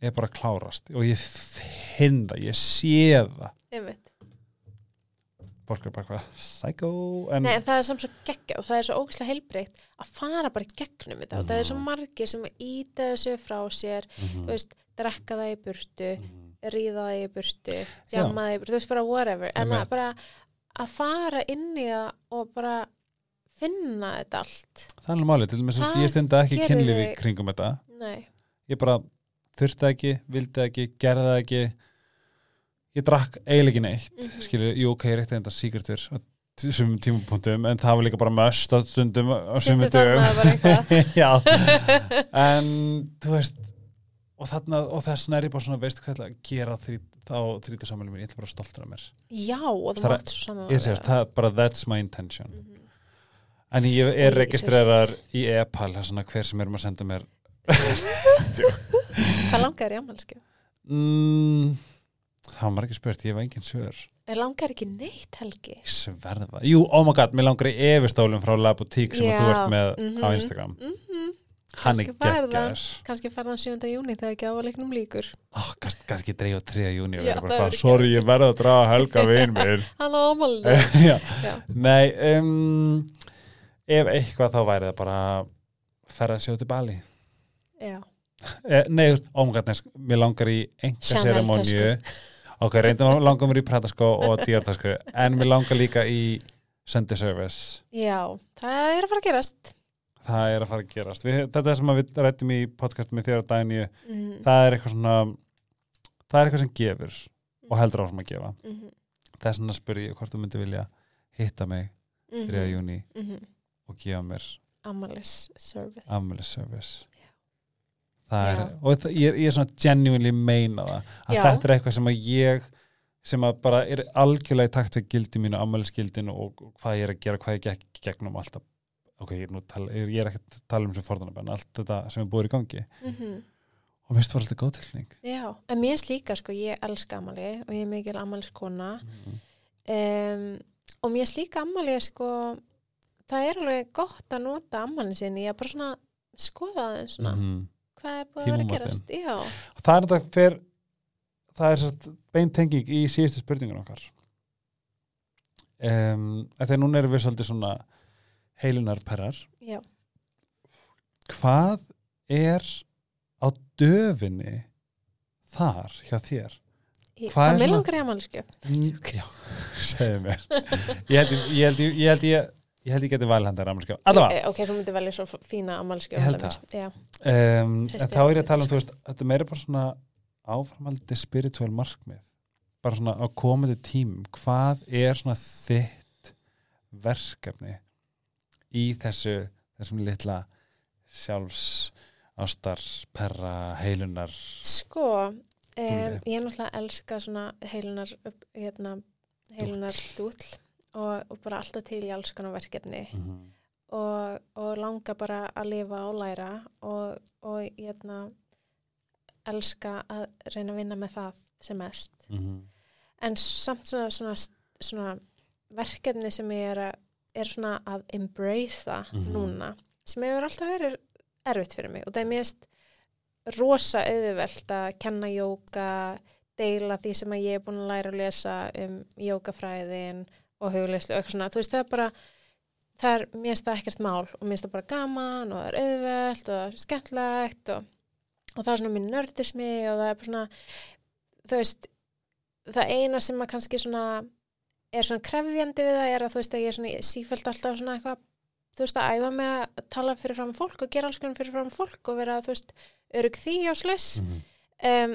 er bara að klárast og ég finn það, ég sé það. Einmitt. Fólk er bara hvað, psycho en, Nei, en það er samt svo geggja og það er svo ógæslega heilbreykt að fara bara gegnum þetta. Og það er svo Mhm. margir sem íta þessu frá sér Mhm, þú veist, drekka það í burtu mhm. ríða það í burtu, jamma það í burtu þú veist bara whatever, en að bara að fara inn í það og bara finna þetta allt. Það er alveg málið, til þú veist, Það ég stunda ekki kynlífi kringum þetta Nei, ég bara þurfti ekki, vildi ekki, gerði ekki. Ég drakk eiginlega ekki neitt Mhm. skilju, jú ok, ég reykti þetta síkertur á sumum tímapunktum en það var líka bara möst á stundum á Stundum já, en þú veist og þarna, og þess ég bara svona veistu hvað ég ætla að gera þrít, á þrítu samanlega mér, ég ætla bara stoltur af mér. Já, og Það er- mátt svo saman ég segist, það er bara that's my intention. Mhm. en ég er registrerar í e-pal, er hver sem er um að senda mér Hvað langar í ammælskjöf? mm, Það var ekki spurt, ég hef engin svör Er langar ekki neitt helgi? Ég sverða Jú, oh my god, mér langar í efistólum frá La Boutique sem Já, þú ert með mhm. á Instagram Mm Hann er geggjær Kanski farðan 7. júni þegar ekki áleiknum líkur. oh, dreif á 3. júni og Já, vera bara, það hvað, verður Sorry, ég verða að draga helga vin mér Hann á ámældu. Nei um, Ef eitthvað þá væri það bara ferða sig út í Bali. Eh, Nei, sko, mér langar í enga seremoníu Ok, reyndum langar mér í Pratasko og Diortasku en mér langar líka í Sunday Service Já, það er að fara að gerast. það er að fara að gerast við, þetta sem við rættum í podcast með þér og daginu, Mm. það er eitthvað svona það er eitthvað sem gefur og heldur áfram að gefa Mm -hmm. það er svona að spyrja ég hvort þú myndi vilja hitta mig 3. júni Mm -hmm. og gefa mér Amalis service. afmælis service. Er, og það, ég, ég er svona genuinely meina það, að Já. þetta er eitthvað sem að ég sem að bara er algjörlega í takt við gildi mínu, afmælisgildinu og, og hvað ég er að gera, hvað ég gekk gegnum allt ok, ég er, tala, ég er ekki að tala um sem forðanabenn, allt þetta sem er búið í gangi. Mm og mér finnst það alltaf góð tilning Já, en mér finnst líka sko, ég elska amali og ég er mikil amaliskona um, og mér finnst líka amali sko, það er alveg gott að nota amalin sinni, ég er bara svona skoða það svona, Mhm. Hvað er búið að vera að gerast? Já, það er þetta fer það er satt beint tenging í síðustu spurningun okkar. Um, þegar núna erum við svolítið svona heilunarperrar. Já, hvað er á döfinni þar hjá þér? ég, Hvað er hvað mér svona- langar amalskjöf Mm, Já, segðu mér. Ég held ég, ég, held ég, ég, held ég, held ég geti valið hendar amalskjöf allavega, Ok, þú myndir velja svo fína amalskjöf Ég held Já, um, en þá er ég að tala um þú veist, þetta er meira bara svona áframaldi spiritual markmið. Bara svona á komandi tímum. Hvað er svona þitt verkefni í þessu þessum litla sjálfs ástar, perra, heilunar sko um, ég er náttúrulega að elska svona heilunar hérna, heilunar dúll og, og bara alltaf til í alls konar verkefni mm -hmm. og, og langa bara að lifa og læra og, og hérna elska að reyna að vinna með það sem mest en samt svona, svona, svona verkefni sem ég er, að, er svona að embracea Mhm. núna sem hefur alltaf verið erfitt fyrir mig og það er mérst rosa auðvelt að kenna jóka deila því sem að ég er búin að læra að lesa um jókafræðin og hugleyslu og eitthvað svona, þú veist það er bara það er mérst það ekkert mál og mérst það bara gaman og það er auðvelt og það er skemmtlegt og, og það er svona minn nördismi og það er bara svona þú veist það eina sem að kannski svona er svona krefjandi við það er að þú veist að ég er svona sífælt alltaf svona eitthvað þú veist að æfa með að tala fyrir fram fólk og gera alls konar fyrir fram fólk og vera þú veist örug því og slis Mhm. um,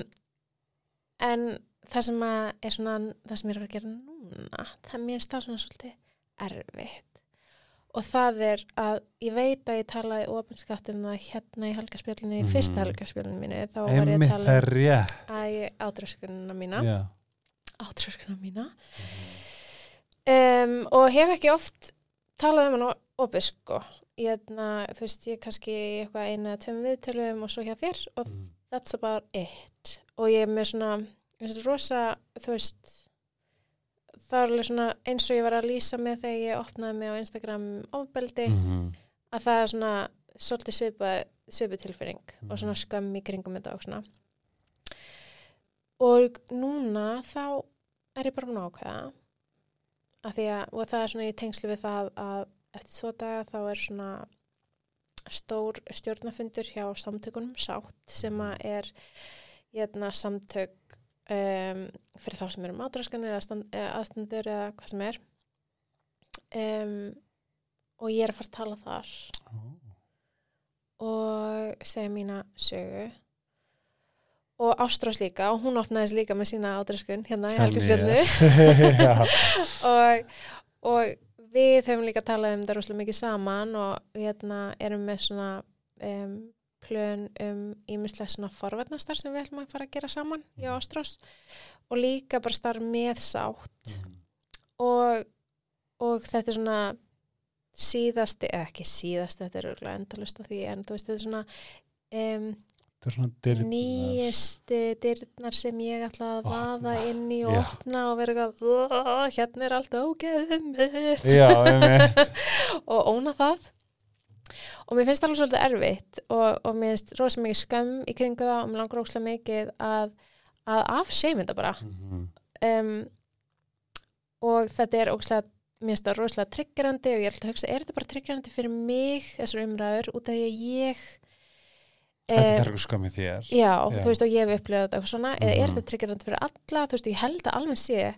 en það sem að er svona það sem ég er að gera núna. Það mér stað svona svolítið erfitt. Og það er að ég veit að ég talaði ofinskatt um það hérna í helgarspjölinu, í fyrsta Mhm. helgarspjölinu mínu þá var ég að tala um átröskunina mína. Já. átröskunina mína. Um, og hef ekki oft talað um hann opið sko. Ég, na, þú veist, ég kannski eitthvað eina tveim viðtölum og svo hjá þér og Mhm. that's about it. Og ég er með svona ég finnst þetta rosa, þú veist það er alveg svona eins og ég var að lýsa með þegar ég opnaði mig á Instagram ofbeldi, Mhm. að það er svona svolítið svipa, svipu tilfinning Mhm. og svona skömm í kringum þetta og svona og núna þá er ég bara búin að ákveða að því að, og það er svona í tengslu við það að eftir tvo daga þá er svona stór stjórnafundur hjá samtökunum sátt sem að er hérna, samtök um, fyrir þá sem eru mátraskanir aðstandur eða hvað sem er. Um, og ég er að fara að tala þar. Og segja mína sögu. Og Ástrós líka og hún opnaðist líka með sína ádreskun hérna í Helgafjörðu Já. og, og við höfum líka talað um það rosalega mikið saman og hérna erum með svona um, plön um ímislega svona forvarnastar sem við ætlum að fara að gera saman í Ástrós og líka bara starf með sátt. Og, og þetta er svona síðasti, eða ekki síðasti þetta er auðvitað endalust af því en þú veist þetta er svona um, er svona dyrnar. nýjustu dyrnar sem ég ætla að Opna. vaða inn í og opna og vera eitthvað "Ó, hérna er allt einmitt. Og óna það og mér finnst það alveg svolítið erfitt og, og mér finnst rosa mikið skömm í kringu það og mér langar óslega mikið að, að afseim þetta bara Mhm. um, og þetta er óslega mér finnst það rosalega triggerandi og ég er alltaf að hugsa, er þetta bara triggerandi fyrir mig þessar umræður út af því að ég þetta eh, er eitthvað skömmið þér Já, Já. þú veist og ég hef upplifað þetta eitthvað svona eða er Mhm. þetta triggerandi fyrir alla þú veist ég held að almennt sé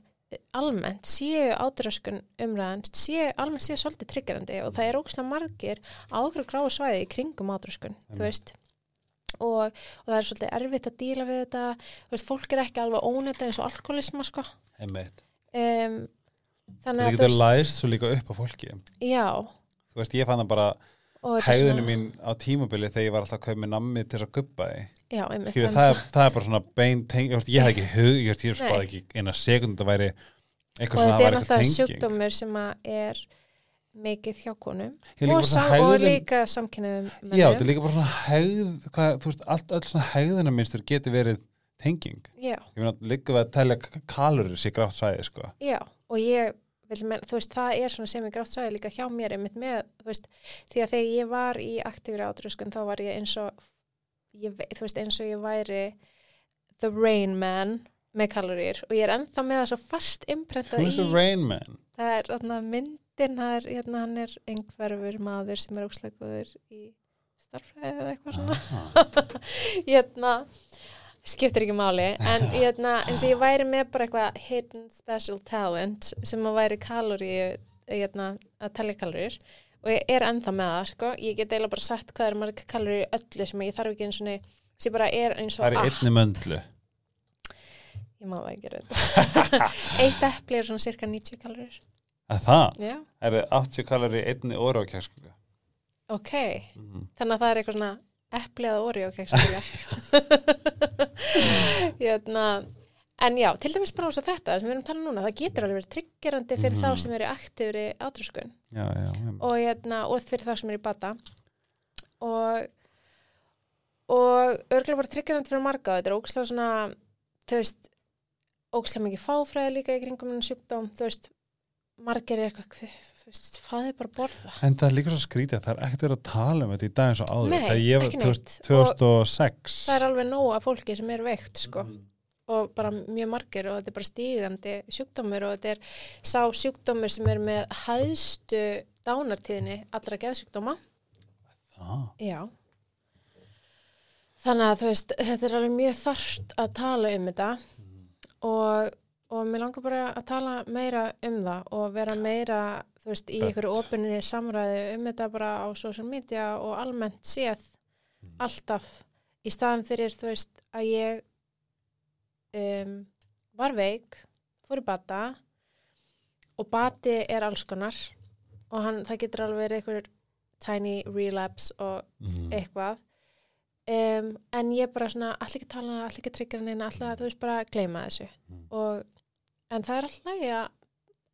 almennt séu ádröskun umræðan séu, almennt séu svolítið triggerandi og það er ógæslega margir á okkur gráu svæði í kringum ádröskun þú veist. Og, og það er svolítið erfitt að díla við þetta þú veist, fólk er ekki alveg ónetta eins og alkoholisma sko. Einmitt. Um, þannig það að getur læst svo líka upp á fólki. Já, þú veist, ég fann það bara er svona- mín á tímabili þegar ég var alltaf að kaupa mér nammi til þess að guppa því já, einmitt, en það, er, það er bara svona bein teng ég, hef ekki hug, ég, Nei. spáði ekki eina sekund að væri eitthvað og svona þetta er náttúrulega sjúkdómur sem er mikið hjá konum. Og, og líka samkynniðum já, þetta er líka bara svona hegð hvað, þú veist, allt, allt svona hegðunarmynstur getur verið tenging. Já, ég meina, líka við að telja kalorir sér grátt sæði, sko. Já, og ég þú veist, það er svona sem ég grátt sæði líka hjá mér einmitt með, veist, því að þegar ég var í aktífri átröskun þá var ég eins og ég, þú veist, eins og ég væri the rain man með kaloríur og ég er ennþá með það svo fast imprentað í, það er þarna, myndin, er, hérna, hann er einhverfur maður sem er ósleikuður í starffræði eða eitthvað svona. Ah, hérna skiptir ekki máli en hérna, eins og ég væri með bara eitthvað hidden special talent sem að væri kalóri hérna, að telja kalórir og ég er ennþá með það sko. ég get eiginlega bara sagt hvað er marg kalóri í öllu sem ég þarf ekki eins og sem bara er eins og það er einni möndlu. Ég má það ekki reynd eitt epli er svona cirka 90 kalórir að það, já, er það 80 kalorir í einni kækskuga ok. Mm þannig að það er eitthvað svona epli að orði og keksa hérna en já, til dæmis bara ás að þetta sem við erum að tala um núna, það getur alveg verið triggerandi fyrir Mhm. þá sem eru aktífri átrúskun já, já, já. og, hérna, og fyrir þá sem eru í bata og og örgulega bara triggerandi fyrir marga þetta er ógslag svona þú veist, ógslag mikið fáfræði líka í kringum en sjúkdóm, þú veist margir er eitthvað, þú veist, fæði bara að borða En það er líka svo skrítið, það er ekkert verið að tala um þetta í dag eins og áður. Nei, Þegar ég var ekki 2000 neitt. 2006. það er alveg nóg af fólki sem er veikt sko. Mhm. Og bara mjög margir og þetta er bara stígandi sjúkdómur og þetta er sá sjúkdómur sem er með hæðstu dánartíðinni allra geðsjúkdóma Það. já þannig að þú veist þetta er alveg mjög þarft að tala um þetta og, og mér langar bara að tala meira um það og vera meira þú veist í einhverju ofinni samræði um þetta bara á social media og almennt séð Mhm. alltaf í staðan fyrir þú veist að ég um, var veik fór í bata og bati er alls konar og hann, það getur alveg verið einhver tiny relapse og Mhm. eitthvað um, en ég bara svona allir ekki tala, allir ekki tryggja neina allir þú veist bara að gleyma þessu Mhm. og, en það er alltaf að,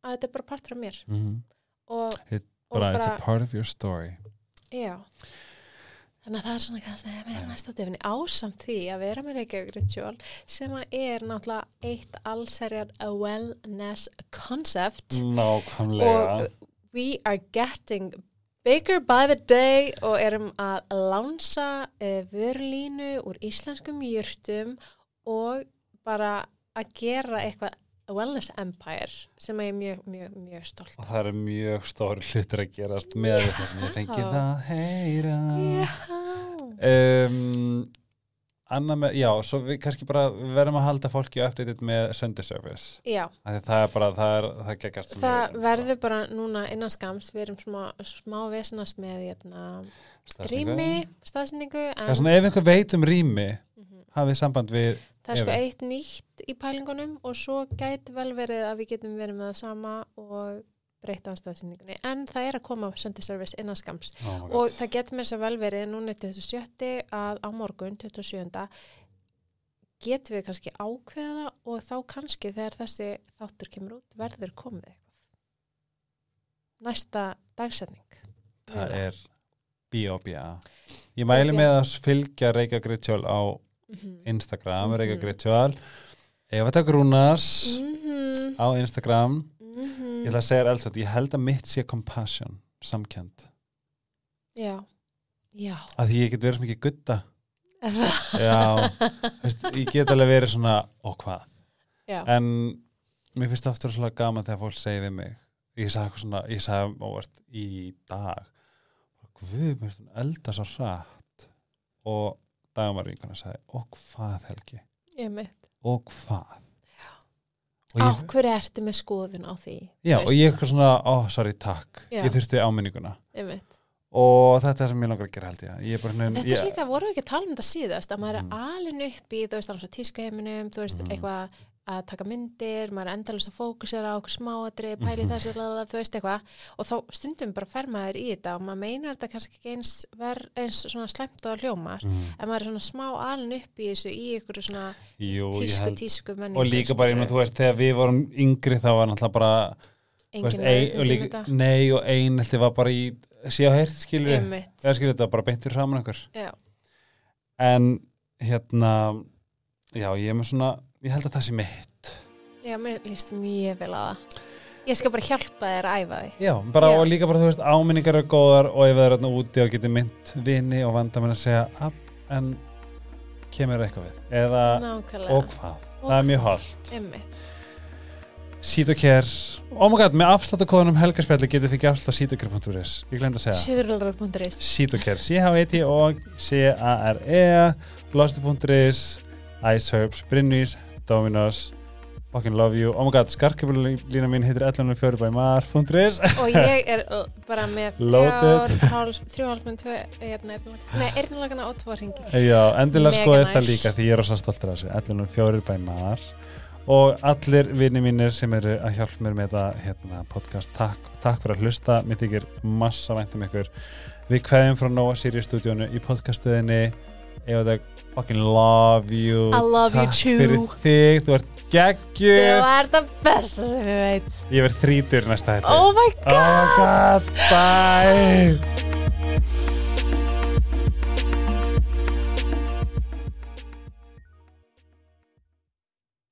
að þetta er bara partur af mér Mhm. og, It- og Bara, it's a part of your story. Já, þannig að það er svona kannski meira næsta definni ásamt því að vera með Reykjavík Ritual sem að er náttúrulega eitt allserjar wellness concept Nákvæmlega. og we are getting bigger by the day og erum að lánsa uh, vörlínu úr íslenskum jurtum og bara að gera eitthvað wellness empire sem ég er mjög, mjög, mjög stolt Og það er mjög stóri hlutur að gerast með það sem ég fengi Já. að heyra. Já, Um, Anna með, já, svo við kannski bara verðum að halda fólki uppdatið með Sunday Service. já Það er bara, það er, það geggjast Það sko. verður bara núna innan skams, við erum smá, smá vesinast með hérna, Staðsetningu. rými, staðsendingu, Það er en svona ef einhver veit um rými. Hafið samband við, það er sko Efi. eitt nýtt í pælingunum og svo gæti vel verið að við getum verið með það sama og breyta á staðsendingunni. En það er að koma Sunday Service innan skams oh my God. og það getur mér svo vel verið núna 27. að á morgun 27. getum við kannski ákveða og þá kannski þegar þessi þáttur kemur út verður komið eitthvað. Næsta dagsetning. það er B.O.B.A. ég mæli með að fylgja Reykja Gritsjól á Mhm. Instagram. Reykja Gritsjól Ef þetta grúnars Mhm. á Instagram Mhm. ég ætla að segja alls að ég held að mitt sé compassion, samkjönd Já, já. Að því ég get verið svo mikið gutta. Já, veist, ég get alveg verið svona og hvað? Já, en mér finnst það ofta svolítið gaman þegar fólk segir við mig. Ég sagði eitthvað svona, ég sagði óvart í dag guð, mér finnst hún elda svo hratt. Og dagmar vinkona sagði og hvað Helgi, ég og hvað? Og Á ég, hverju ertu með skoðun á því? já, og ég eitthvað svona, ó, sorry, takk. Já. ég þurfti áminninguna Ég og þetta er sem ég langar að gera held ég. Ég bara, Þetta ég, er líka, voru við ekki að tala um þetta síðast að maður er Mm. alin upp í, þú veist, alveg tískaheiminum, þú veist, Mm. eitthvað að taka myndir, maður er endalist að fókusera á okkur smáadri, pæli Mhm. þessu, þú veist eitthvað, og þá stundum bara fer maður í þetta og maður meinar þetta kannski ekki eins, ver, eins svona slæmt og hljómar, mm, en maður er svona smá alin upp í þessu, í ykkur svona jú, tísku, held tísku menningu. og líka bara, ég meina, þú veist, þegar við vorum yngri þá var náttúrulega bara þú veist, engin ein, veit og um þetta. nei og einhelti var bara í á heyrt, skilur þetta bara beintir saman já, en hérna já, ég er með svona, ég held að það sé mitt. Já, mér líst mjög vel að það. Ég skal bara hjálpa þér að æfa þig. já, bara Já. og líka bara, þú veist, áminningar eru góðar og ef það er þarna úti og getur mynd vini og vanda mér að segja "Ab, en kemur eitthvað við? Eða, Nákvæmlega. og hvað, Og það er mjög holdt Einmitt. Sítokær, oh my god, með afsláttakóðunum helgarspjalli getur þið ekki afslátt sítokær.is ég glemt að segja. Sýðurlega.is Sítokær, C-H-E-T og C-A-R-E. Glosti.is Iceherbs, Brynnis Dominos Fucking love you, oh my god, skarkjöfulína mín heitir 1104 by mar.is og ég er uh, bara með Loaded. þrjár, háls, þrjú hálfmenn, tvö, hérna, nei, eyrnalagana og tvo ringi. Já, endilega skoði nice. þetta líka því ég er rosa stoltur af þessu 1104 by mar og allir vinni mínir sem eru að hjálpa mér með þetta hérna, podcast, takk, takk fyrir að hlusta mér þykir massa væntum ykkur við kveðum frá Nóa Sirius stúdíónu í podcastuðinni ef þetta fucking love you. I love you takk too. fyrir þig, þú ert Þú geggjur er það besta sem ég veit. ég verð þrítur næsta hætti Oh my oh my god, bye